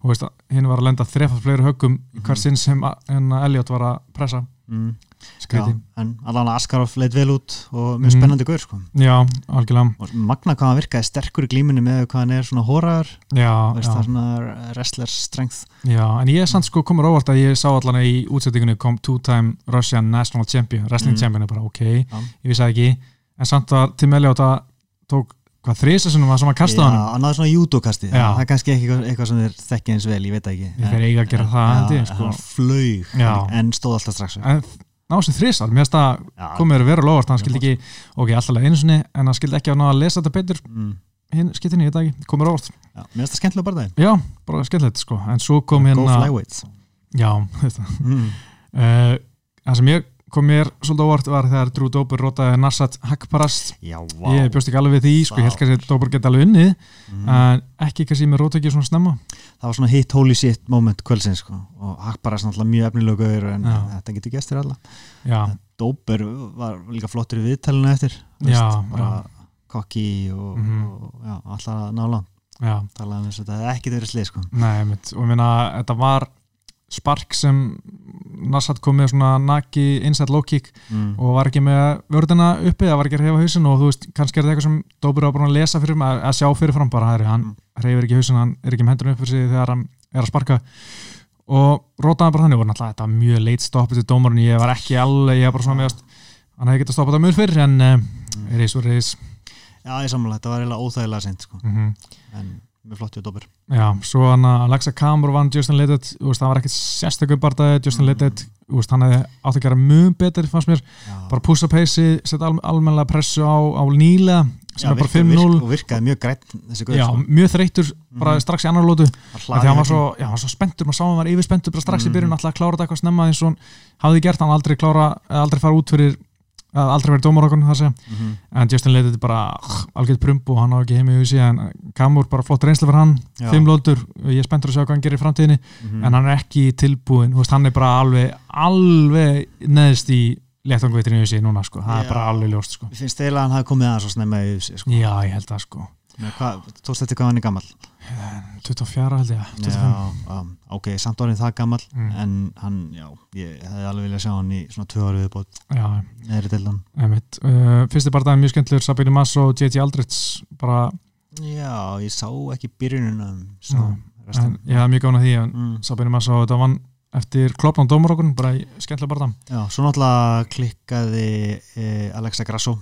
Og hinn var að lenda þrefað fleiri höggum í hver sinn sem Elliot var að pressa mm. já, en allan Askarov leit vel út og mjög Mhm. spennandi gaur sko. já, algjörlega og magna hvað hann virkaði sterkur í glímunni með hvað hann er svona hóraður já, það er svona wrestler strength já, en ég er samt sko komur óvart að ég sá allan í útsettingunni kom two-time Russian National Champion wrestling Mm. champion er bara ok, Já. ég vissi það ekki en samt að Tim Elliot að tók hvað þrísasunum var sem að kasta hann hann náði svona judokasti Já. það er kannski ekki eitthvað, sem þeir þekki eins vel, ég veit ekki. Ég þeir eiga að gera það, en sko. hann flög en stóð alltaf strax en ná sér þrísar, mér finnst það komið að vera lofast, hann skildi ekki ok, alltaf einu sinni, en hann skildi ekki að ná að lesa þetta betur. Mm, hinn skiptinni, ég veit ekki, komið óvart. Já, mér finnst það skemmtilega bara það já, bara skemmtilegt sko, en svo kom Go hérna mm. kom mér svolítið óvart var þegar Drew Dober rótaði Narsat Hakparast Já, vá ég bjóst ekki alveg við því, sko, ég held kannski að Dober geti alveg unnið, mm. en ekki kannski með róta ekki svona snemma Það var svona hit holy shit moment kvöldsins sko. og er svona mjög gauður en Já. þetta getur gestur alla Dóper var líka flottur í viðtælinu eftir þú Já, bara kokki og, Mhm. og já, alltaf nála talaði um þess að þetta hefði ekki verið slið sko. Nei, mitt, og ég meina, þetta var spark sem Narsat kom með svona naki inside low kick mm. og var ekki með vörðina uppi, það var ekki að reyfa hausin og þú veist, kannski er þetta eitthvað sem Dóbur búin að lesa fyrir að, að sjá fyrir fram bara, hæri, hann Mm. reyfir ekki hausin, hann er ekki með hendurinn upp fyrir sig þegar hann er að sparka og rótaði bara þannig og náttúrulega þetta var mjög leit stoppið til dómarinn, ég var ekki alveg, ég var bara svona meðast hann hefði getað stoppað það mjög fyrr en uh, reys og reys Já, ég sammála, þetta var eiginlega óþægilega sent sko. mm en mjög flott hjá Dóper Já, svo hann að Alexa Kamur vann Justin Littet, það var ekkert sérstökum bardaði, Justin Mm. Littet, þú veist, hann hefði átt að gera mjög betur, fannst mér, Já. bara push-up peysi, setja al almennilega pressu á, á nýlega, sem Já, er bara virka- 5-0, virka- og virkaði mjög guður já, sko. mjög þreytur, bara Mhm. strax í annar lótu, hlaði því hann var ekki. svo, já, var svo spenntur, maður sá hann var yfirspenntur bara strax í Mhm. byrjun, alltaf að klára þetta eitthvað snemma eins og hann hafði gert, hann aldrei klára, aldrei fara út fyrir, eða aldrei verið dómar okkur, segja, Mhm. en Justin Littet er bara algjörð prump og hann á ekki heim í húsi, en Kamur bara flott reynsla fyrir hann, fimm lótur, ég er spenntur að sjá hvað hann gerir í framtíðinni, Mhm. en hann er ekki tilbúin veist, hann er bara alveg alveg neðst í léttangveitrinu í sig núna sko, það Já. er bara alveg ljóst sko. Mér finnst eiginlega að hann hafi komið aðeins og snemma í UFC sko. já, ég held það sko tókst þetta hvað hann er gammal 24 held ég, 25 já, um, ok, samt orðin það gammal Mm. en hann, já, ég hefði alveg viljað sjá hann í svona tvö ári viðbót. Neðri deildan einmitt. Uh, fyrsti barndagin mjög skemmtilegur, Sabine Mass og JT Aldrich bara, já, ég sá ekki en, ég hef mjög gána því en mm. Sabine Mass og þetta vann eftir klopnum dómar okkur, bara skemmtilega barndagin já, svo náttúrulega klikkaði eh, Alexa Grasso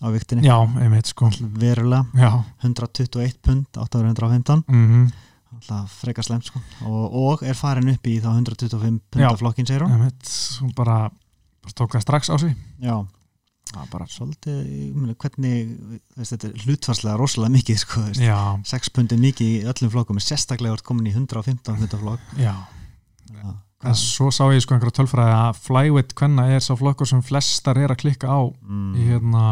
á viktinni já, einmitt sko. Verulega, já, 121 pund 815, mhm. Alltaf frekar slemt sko. og, og er farin upp í þá 125 Já. punda flokkin segir hún. Einmitt, hún bara, bara tók það strax á sig. Já, svolítið, meina, hvernig veist, þetta er hlutfarslega rosalega mikið sko, veist. já, 6 pundin mikið í öllum flokkum er sérstaklega orð komin í 115 punda flokk. Já. Já, En svo sá ég sko einhverja tölfræði að flyweight hvenna er sá flokkur sem flestar er að klikka á mm, í hérna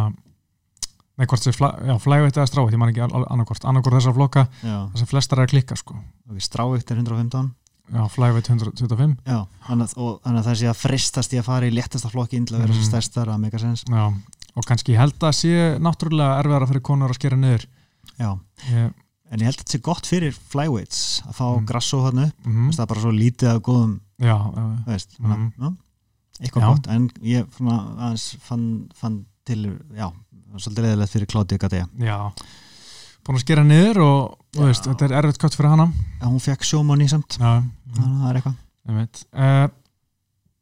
nei hvort sem flyweight eða strávitt, ég man ekki annarkort annarkort þessar flokka þar sem flestar er að klikka sko. Ok, strávikt er 115 já, flyweight 125 já, þannig að, að það sé að fristast í að fara í léttasta flokki til að vera Mhm. mm. stærstar að mega sens. Já, og kannski ég held að sé náttúrulega erfiðara fyrir konur að skera niður. Já, ég, en ég held að þetta sé gott fyrir flyweights að fá Mm. grasso hann upp. Mm, það er bara svo lítið af góðum já, veist, Mhm. mm. eitthvað gott. En ég fann til, já, svolítið leðilegt fyrir Claudia Gadea Já, búin að skera niður og Já. veist, þetta er erfitt kött fyrir hana. En hún fekk samt. Já, þannig að það er eitthvað. Einmitt. Uh,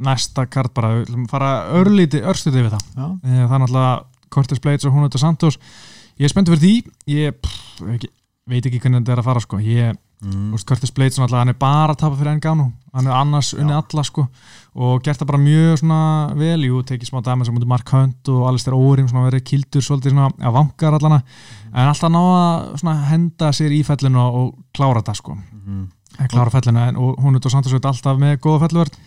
Næsta kart bara, við að fara örlíti, örstuði við það. Já, Eh, Það er náttúrulega Cortes Blades og hún auðvitað Santos. Ég er spenntur fyrir því. Ég pff, ekki, veit ekki hvernig þetta er að fara sko. Ég, mm. Cortes Blades hann er bara að tapa fyrir Engano hann er annars unni alla sko. og gert það bara mjög svona vel. Jú, tekið smá dæmis á mútið Mark Hunt og Alistair svona verið kildur svolítið svona að vangar allana, en alltaf ná að svona henda sér í fellinu og, og klára það sko, Mm. klára fellinu og hún auðvitað Santos auðvitað alltaf með góða felluverð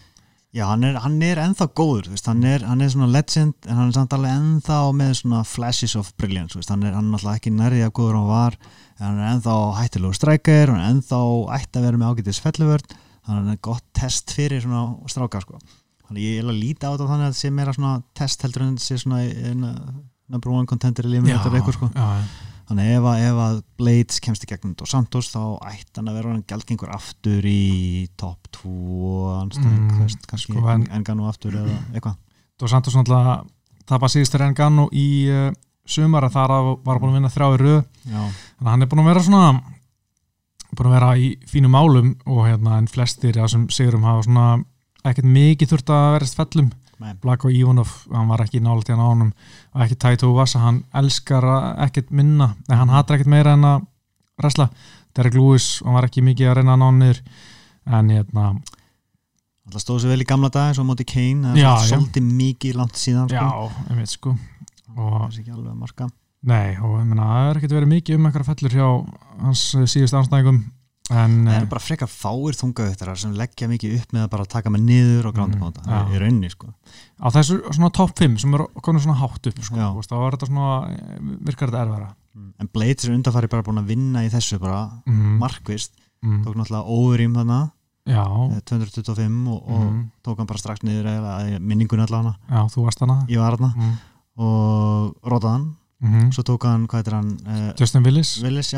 já, hann er, hann er ennþá góður veist, hann, er, hann er svona legend en hann er samt alveg ennþá með svona flashes of brilliance veist, hann er náttúrulega ekki nærið af góður hann var en hann er ennþá hættilegu strækir hann er ennþá ætti að vera með ágætis felluvörd hann er gott test fyrir svona stráka sko. þannig ég er að líta á þetta þannig að þetta sé meira svona test heldur en þetta sé svona eina, number one contender í þetta veikur sko. já, þannig ef að, ef að Blades kemst í gegnum Dos Santos þá ætti hann að vera hann gjaldgengur aftur í top 2 anstæðing, Mm, sko, en- en, Engano aftur eða eitthvað. Dos Santos náttúrulega tapa síðust er Engano í uh, sumar en þar var búin að vinna þrjá í röð. Þannig að hann er búin að vera svona búin að vera í fínum málum og hérna en flestir sem sigurum hafa svona ekkert mikið þurft að verðast fellum. Nei. Blako Ívonov, hann var ekki nála til hann á honum og ekki Taito Vasa, hann elskar ekkert minna, en hann hatar ekkert meira en að resla, Derek Lewis hann var ekki mikið að reyna hann niður en hérna, alltaf stóðu sér vel í gamla dag svo á móti Kane, það er svolítið mikið langt síðan já, sko. ég veit sko. Og það er ekki alveg að marka. Nei, og ég meina, það er ekkert verið mikið um eitthvað fellur hjá hans síðust anstæðingum en það eh, er bara frekar fáir þungaðuttarar sem leggja mikið upp með að bara taka mig niður og grándi Mm, mm, já. í raunni sko. á þessu svona top 5 sem er komin svona hátt upp sko, þá er þetta svona eh, virkar þetta erfara en Blades er undanfari bara búin að vinna í þessu bara mm, markvist, mm, tók náttúrulega overím þarna Já, eh, 225 og, og mm, tók hann bara strax niður eða minningun allavega já, þú varst hana ég var þarna. Mm, og rótaði hann mm, svo tók hann, hvað heitir hann uh, Justin Willis, Willis,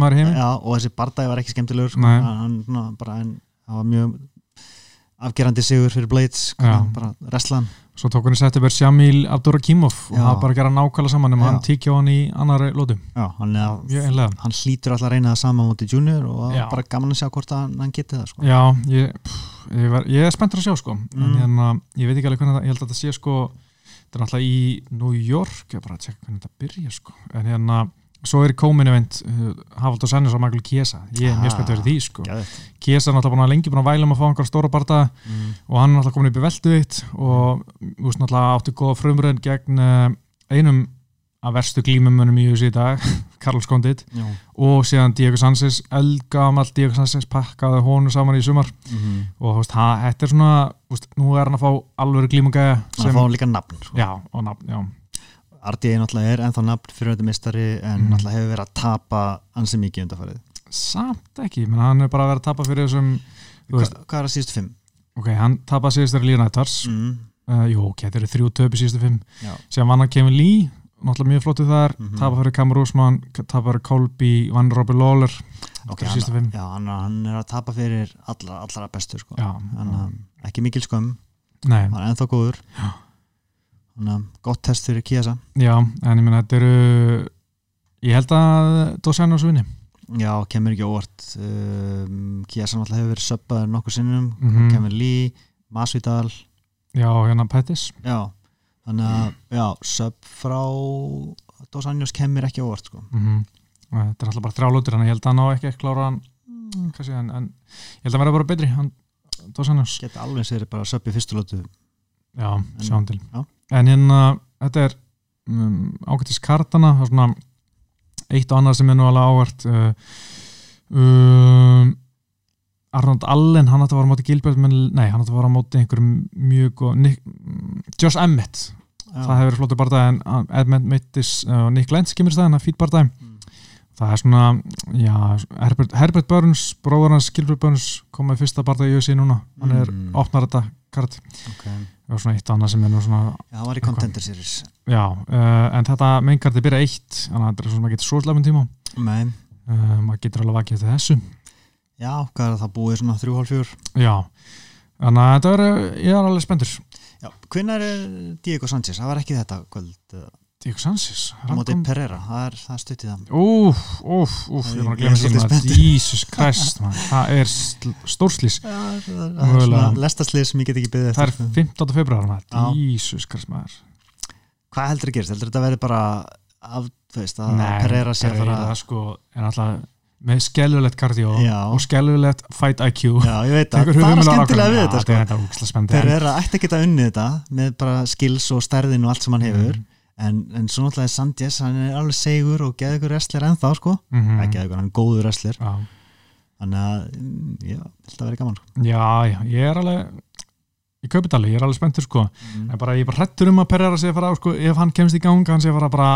maður í heimi. Já og þessi bardagi var ekki skemmtilegur sko. Hann, hann, bara, en, það var mjög afgerandi sigur fyrir Blades sko, Já. bara wrestlan Svo tók hann í setja verið Shamil Abdurakimov og það bara að gera nákvæmlega saman Já. hann tíkja hann í annari lótu já, hann, hann hlýtur alltaf að reyna það sama mútið junior og bara gaman að sjá hvort hann geti það sko. Já, ég, pff, ég, var, ég er spenntur að sjá sko. En Mm. hérna, ég veit ekki alveg hvernig það, ég held að þetta sé sko þetta er náttúrulega í New York ég bara að tjekka hvernig þetta byrja sko en hérna, svo er í komin event uh, Hafald og Sennis og Michael Kiesa ég er mjög Ah. spenntur fyrir því sko. Kiesa er náttúrulega búin að lengi búin að væla um að fá einhver stóra barða mm. og hann er náttúrulega komin upp í velduvitt og þú veist náttúrulega átti góða frumröðin gegn uh, einum af verstu glímumönum í þessu í dag Carlos Condit já. og síðan Diego Sanchez eldgamall Diego Sanchez pakkaði honum saman í sumar Mm og þú veist, ha- þetta er svona veist, nú er hann að fá alveg glímugæja hann fá líka nafn sko. já, og nafn, já, RDA náttúrulega er ennþá nafn fyrir þetta mistari en Mm. náttúrulega hefur verið að tapa ansi mikið undarfærið samt ekki menn hann er bara að vera að tapa fyrir þessum Hva, hvað er að síðustu fimm? ok, hann tapaði síðust þegar Lína Ettars Mm. uh, jú, ok, þetta eru þrjú töpi síðustu fimm Já. síðan vann hann Kevin Lee náttúrulega mjög flottu þar, Mhm. tapa fyrir Kamur Úsmann tapa fyrir Colby, vann Robbie Lawler. Okay, hann, já, hann, hann er að tapa fyrir allra, allra bestu sko. já, hann, um, ekki mikil skömm, hann er ennþá góður. Gott test fyrir Kiesa já, en ég meina þetta eru ég held að Dósæn ás vinni. Já, kemur ekki óvart. Um, Kiesa náttúrulega hefur verið söppaður nokkur sinnum. Mhm. kemur Lee, Masvidal. Já, hérna Pettis. Já, þannig að já, söpp frá Dos Anjos kemur ekki óvart sko. mm þetta er alltaf bara þrjálótur að ég held að hann á ekki að klára hann mm, kannski, en, en ég held að hann verða bara betri hann, Dósanjós, geta alveg sér bara söpp í fyrstu lótu já, sjáum til. já. en hérna, þetta er um, ágættis kartana, það er svona eitt og annað sem er nú alveg ávart uh, um, Arnold Allen, hann átti að fara á móti Gilbert, menn, nei, hann átti að fara á móti einhverjum mjög og Nick, Josh Emmett það hefur verið flottu barndæð en uh, Edmund Mittis og Nick Lenz kemur í staðin að fýt barndæð Mm. það er svona, já Herbert, Herbert Burns, bróður hans Gilbert Burns kom með fyrsta barndæð í USA núna hann er, Mm. opnar þetta kart okay. og svona eitt annað sem er nú svona já, hann var í. Contender Series já, uh, en þetta meinkarti byrja eitt þannig að þetta er svona maður getur svo slefum tíma Nei. uh, maður getur alveg vakið eftir þessu já, hvað er það búið svona þrjú hálf fjör já, þannig að þetta verður ég er alveg spenntur. Hvenær er Diego Sanchez? Það var ekki þetta kvöld uh, Diego Sanchez móti Pereira, það er, það er stutt í það. Úf, úf, úf, ég bara að glemja því maður Jesus Christ, maður, það er sl- stórslís Já, það er svona lestaslið sem ég get ekki beðið Það er eftir 15. februar maður, Já. Jesus Christ maður. Hvað heldur að gerist? Heldur þetta verði bara af, þú veist, að Nei, Pereira sé að fara Pereira sko, er alltaf með skelvilegt kardió og skelvilegt fight IQ Já, ég veit að Tekur það er ákvörðun. við þetta sko er þetta úksla spennandi Pereira ætti að geta unnið þetta með bara skills og stærðin og allt sem hann hefur Mhm. en, en svo náttúrulega er Sanchez, hann er alveg segur og geði ykkur wrestler ennþá sko Mhm. ekki geði ykkur, hann er góður wrestler Já. þannig að, mm, já, þetta verði gaman sko. já, já, ég er alveg ég kaupi þetta alveg, ég er alveg spenntur sko mm. en bara ég er bara hrettur um að Pereira sé að fara sko, ef hann kemst í gang, hann sé að fara bara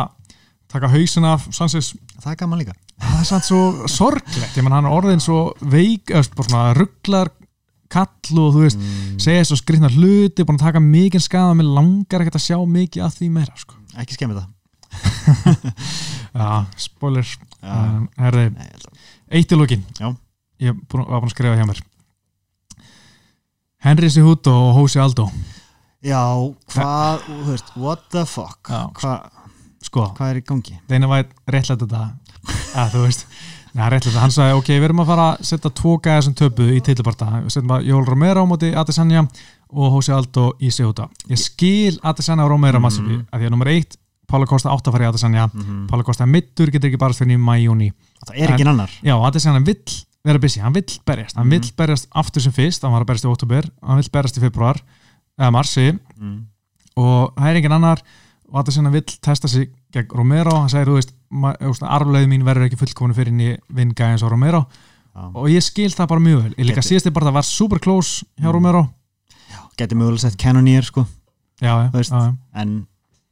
taka hausin af Sanchez. Það er gaman líka. Það er samt svo sorglegt. Ég menn hann er orðin svo veik svona rugglar kall og þú veist, mm. segja svo skrifna hluti búin að taka mikið skada, mér langar ekkert að sjá mikið af því meira sko. Ekki skemmi það. Já, spoiler, um, herði að- eitt í lókin ég búin, var búin að skrifa hjá mér. Henry Sihuto og Hósi Aldo. Já, hvað, what the fuck? Já. Sko, hvað er í gangi? Deina vært réttlætt þetta. Að þú veist Nei, réttlætt, hann sagði, ok, við erum að fara að setja tvo gæða sem töpu í titluparta við setjum að Jól Romero á móti Adesanya og Jose Aldo í Sihuta ég skil Adesanya og Romero mm. að því að nummer eitt, Pála Kosta átt að fara í Adesanya. Mm -hmm. Pála Kosta mittur, getur ekki bara fyrir í mæjúni það er ekki annar. Já, Adesanya vill vera busy, hann vill berjast. Hann Mhm. vill berjast aftur sem fyrst, hann var að berjast í oktober hann vill berjast í februar eða marsi. Mm. og það er engin annar og Adesanya vill testa sig gegn Romero. Hann segir, þú veist, veist arfleið mín verður ekki fullkominu fyrir henni vinga eins og Romero. Já. og ég skil það bara mjög vel. Ég líka ég bara það var super close hjá Mm. Romero. Geti mögulega sett Cannoneer sko. Já, Þú veist. já, en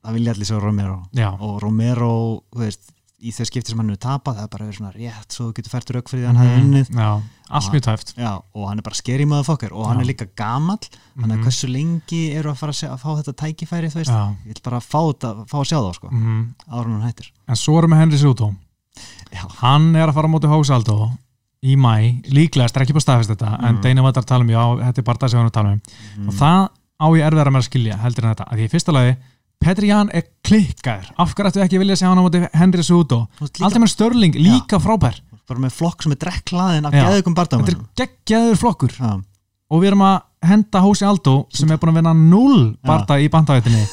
það vilja allir svo Romero. Já, og Romero, þú veist í þau skipti sem hann hefur tapað, það er bara verið svona rétt svo þú getur fært rauk fyrir því að hann hefði unnið Mhm. já, allt mjög tæft Já, og hann er bara scary motherfucker og hann Já. er líka gamall þannig að Mhm. hversu lengi eru að fara að, að fá þetta tækifæri þú veist, ég vil bara fá, þetta, fá að sjá það sko, mhm. ára hann hættir en svo erum við Henry Já, hann er að fara á móti Hósi Aldo í mæ, líklega, er ekki bara staðfist þetta en Mm. Deina var að tala um, já, þetta er bara það sem að tala um mm. og það á ég erfiðar að skilja heldur en þetta, að því í fyrsta lagi Petri Jan er klikkaður, af hverju ættu ekki vilja sjá hann á móti Henry Suto? Aldrei með Störling, líka frábær. Bara með flokk sem er drekklaðin af Já. geðugum Þetta er geggjaður flokkur. Já, og við erum að henda Hósi Aldo sem er búin að vinna 0 barda í bandavættinni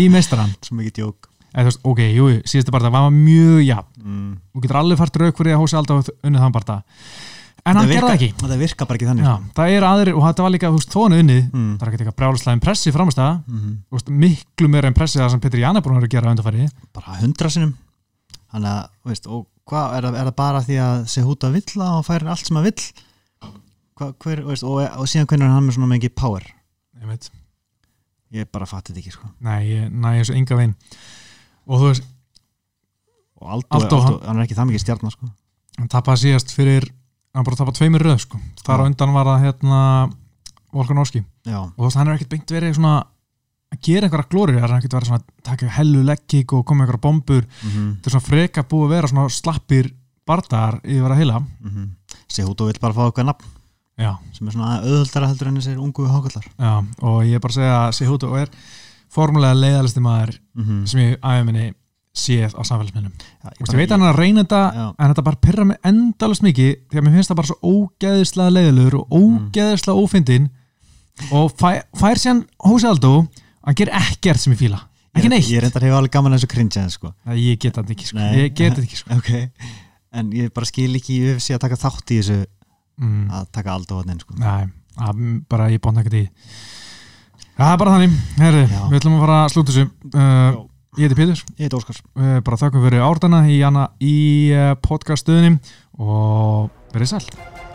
í meistaran svo mikið djók. Eða þú veist, ok, jú, síðustu barda var mjög jafn, mm. þú getur alveg fært rauk fyrir að Hósi hafi unnið þann barda en hann Það gerði það virka- ekki. Það virka bara ekki þannig Já, það er aðrir, og þetta var líka, þú veist, þónu unnið. Mm. það er ekki eitthvað brjáluslega impressi framastæða Mm. þú veist, miklu meira impressi það sem Petri Jan er búin að vera að gera undarfæri bara hundra sinum þannig að, veist, og hvað er, það- er það bara því að sé húta vill og fær allt sem að vill? Hva, hver, veist, og, og síðan hvernig er hann með svona mikið power? Ég veit, ég bara fatti þetta ekki sko. nei, ég næ þessu enga veginn. Og þú veist, og Aldo, Aldo, Aldo, hann er ekki það mikið stjarnar sko. hann tapaði síðast fyrir hann bara tapaði tveimur röð, sko. Þar á undan var það, hérna Volkanovski, já, og þú veist, hann er ekkert beint verið svona að gera einhverja glóri, það er ekkert verið svona að taka hellu leggík og koma einhverja bombur. Mm þetta er svona freka búið að vera svona slappir bardagar yfir að heila. Sé húta vill bara fá eitthvað nafn já, sem er svona auðvöldara heldur en þessir ungu hákallar og ég er bara að segja að Sihuto er formulega leiðalisti maður mm -hmm. sem ég aðeins minni séð á samfélagsmiðlum veist, ég veit að hann er að reyna þetta Já. en þetta bara pyrra mig endalast mikið því að mér finnst það bara svo ógeðislega leiðilegur og ógeðislega ófindin og fær, fær síðan Hósi Aldó hann ger ekkert sem ég fíla ekki ég, neitt, ég reyndar hefur alveg gaman að þessu cringe sko. Nei, ég get þetta ekki sko. Ég get ekki sko. ok, en ég bara skil ekki í UFC að taka þátt í þessu mm. að taka hann sko. Nei, að, bara ég bóna ekkert í það er bara þannig Herri, við ætlum að fara að slúta þessu uh, ég heiti Pétur. Ég heit Óskar. Uh, bara þakkum fyrir árdana í, í uh, podcaststöðunum og verið sæl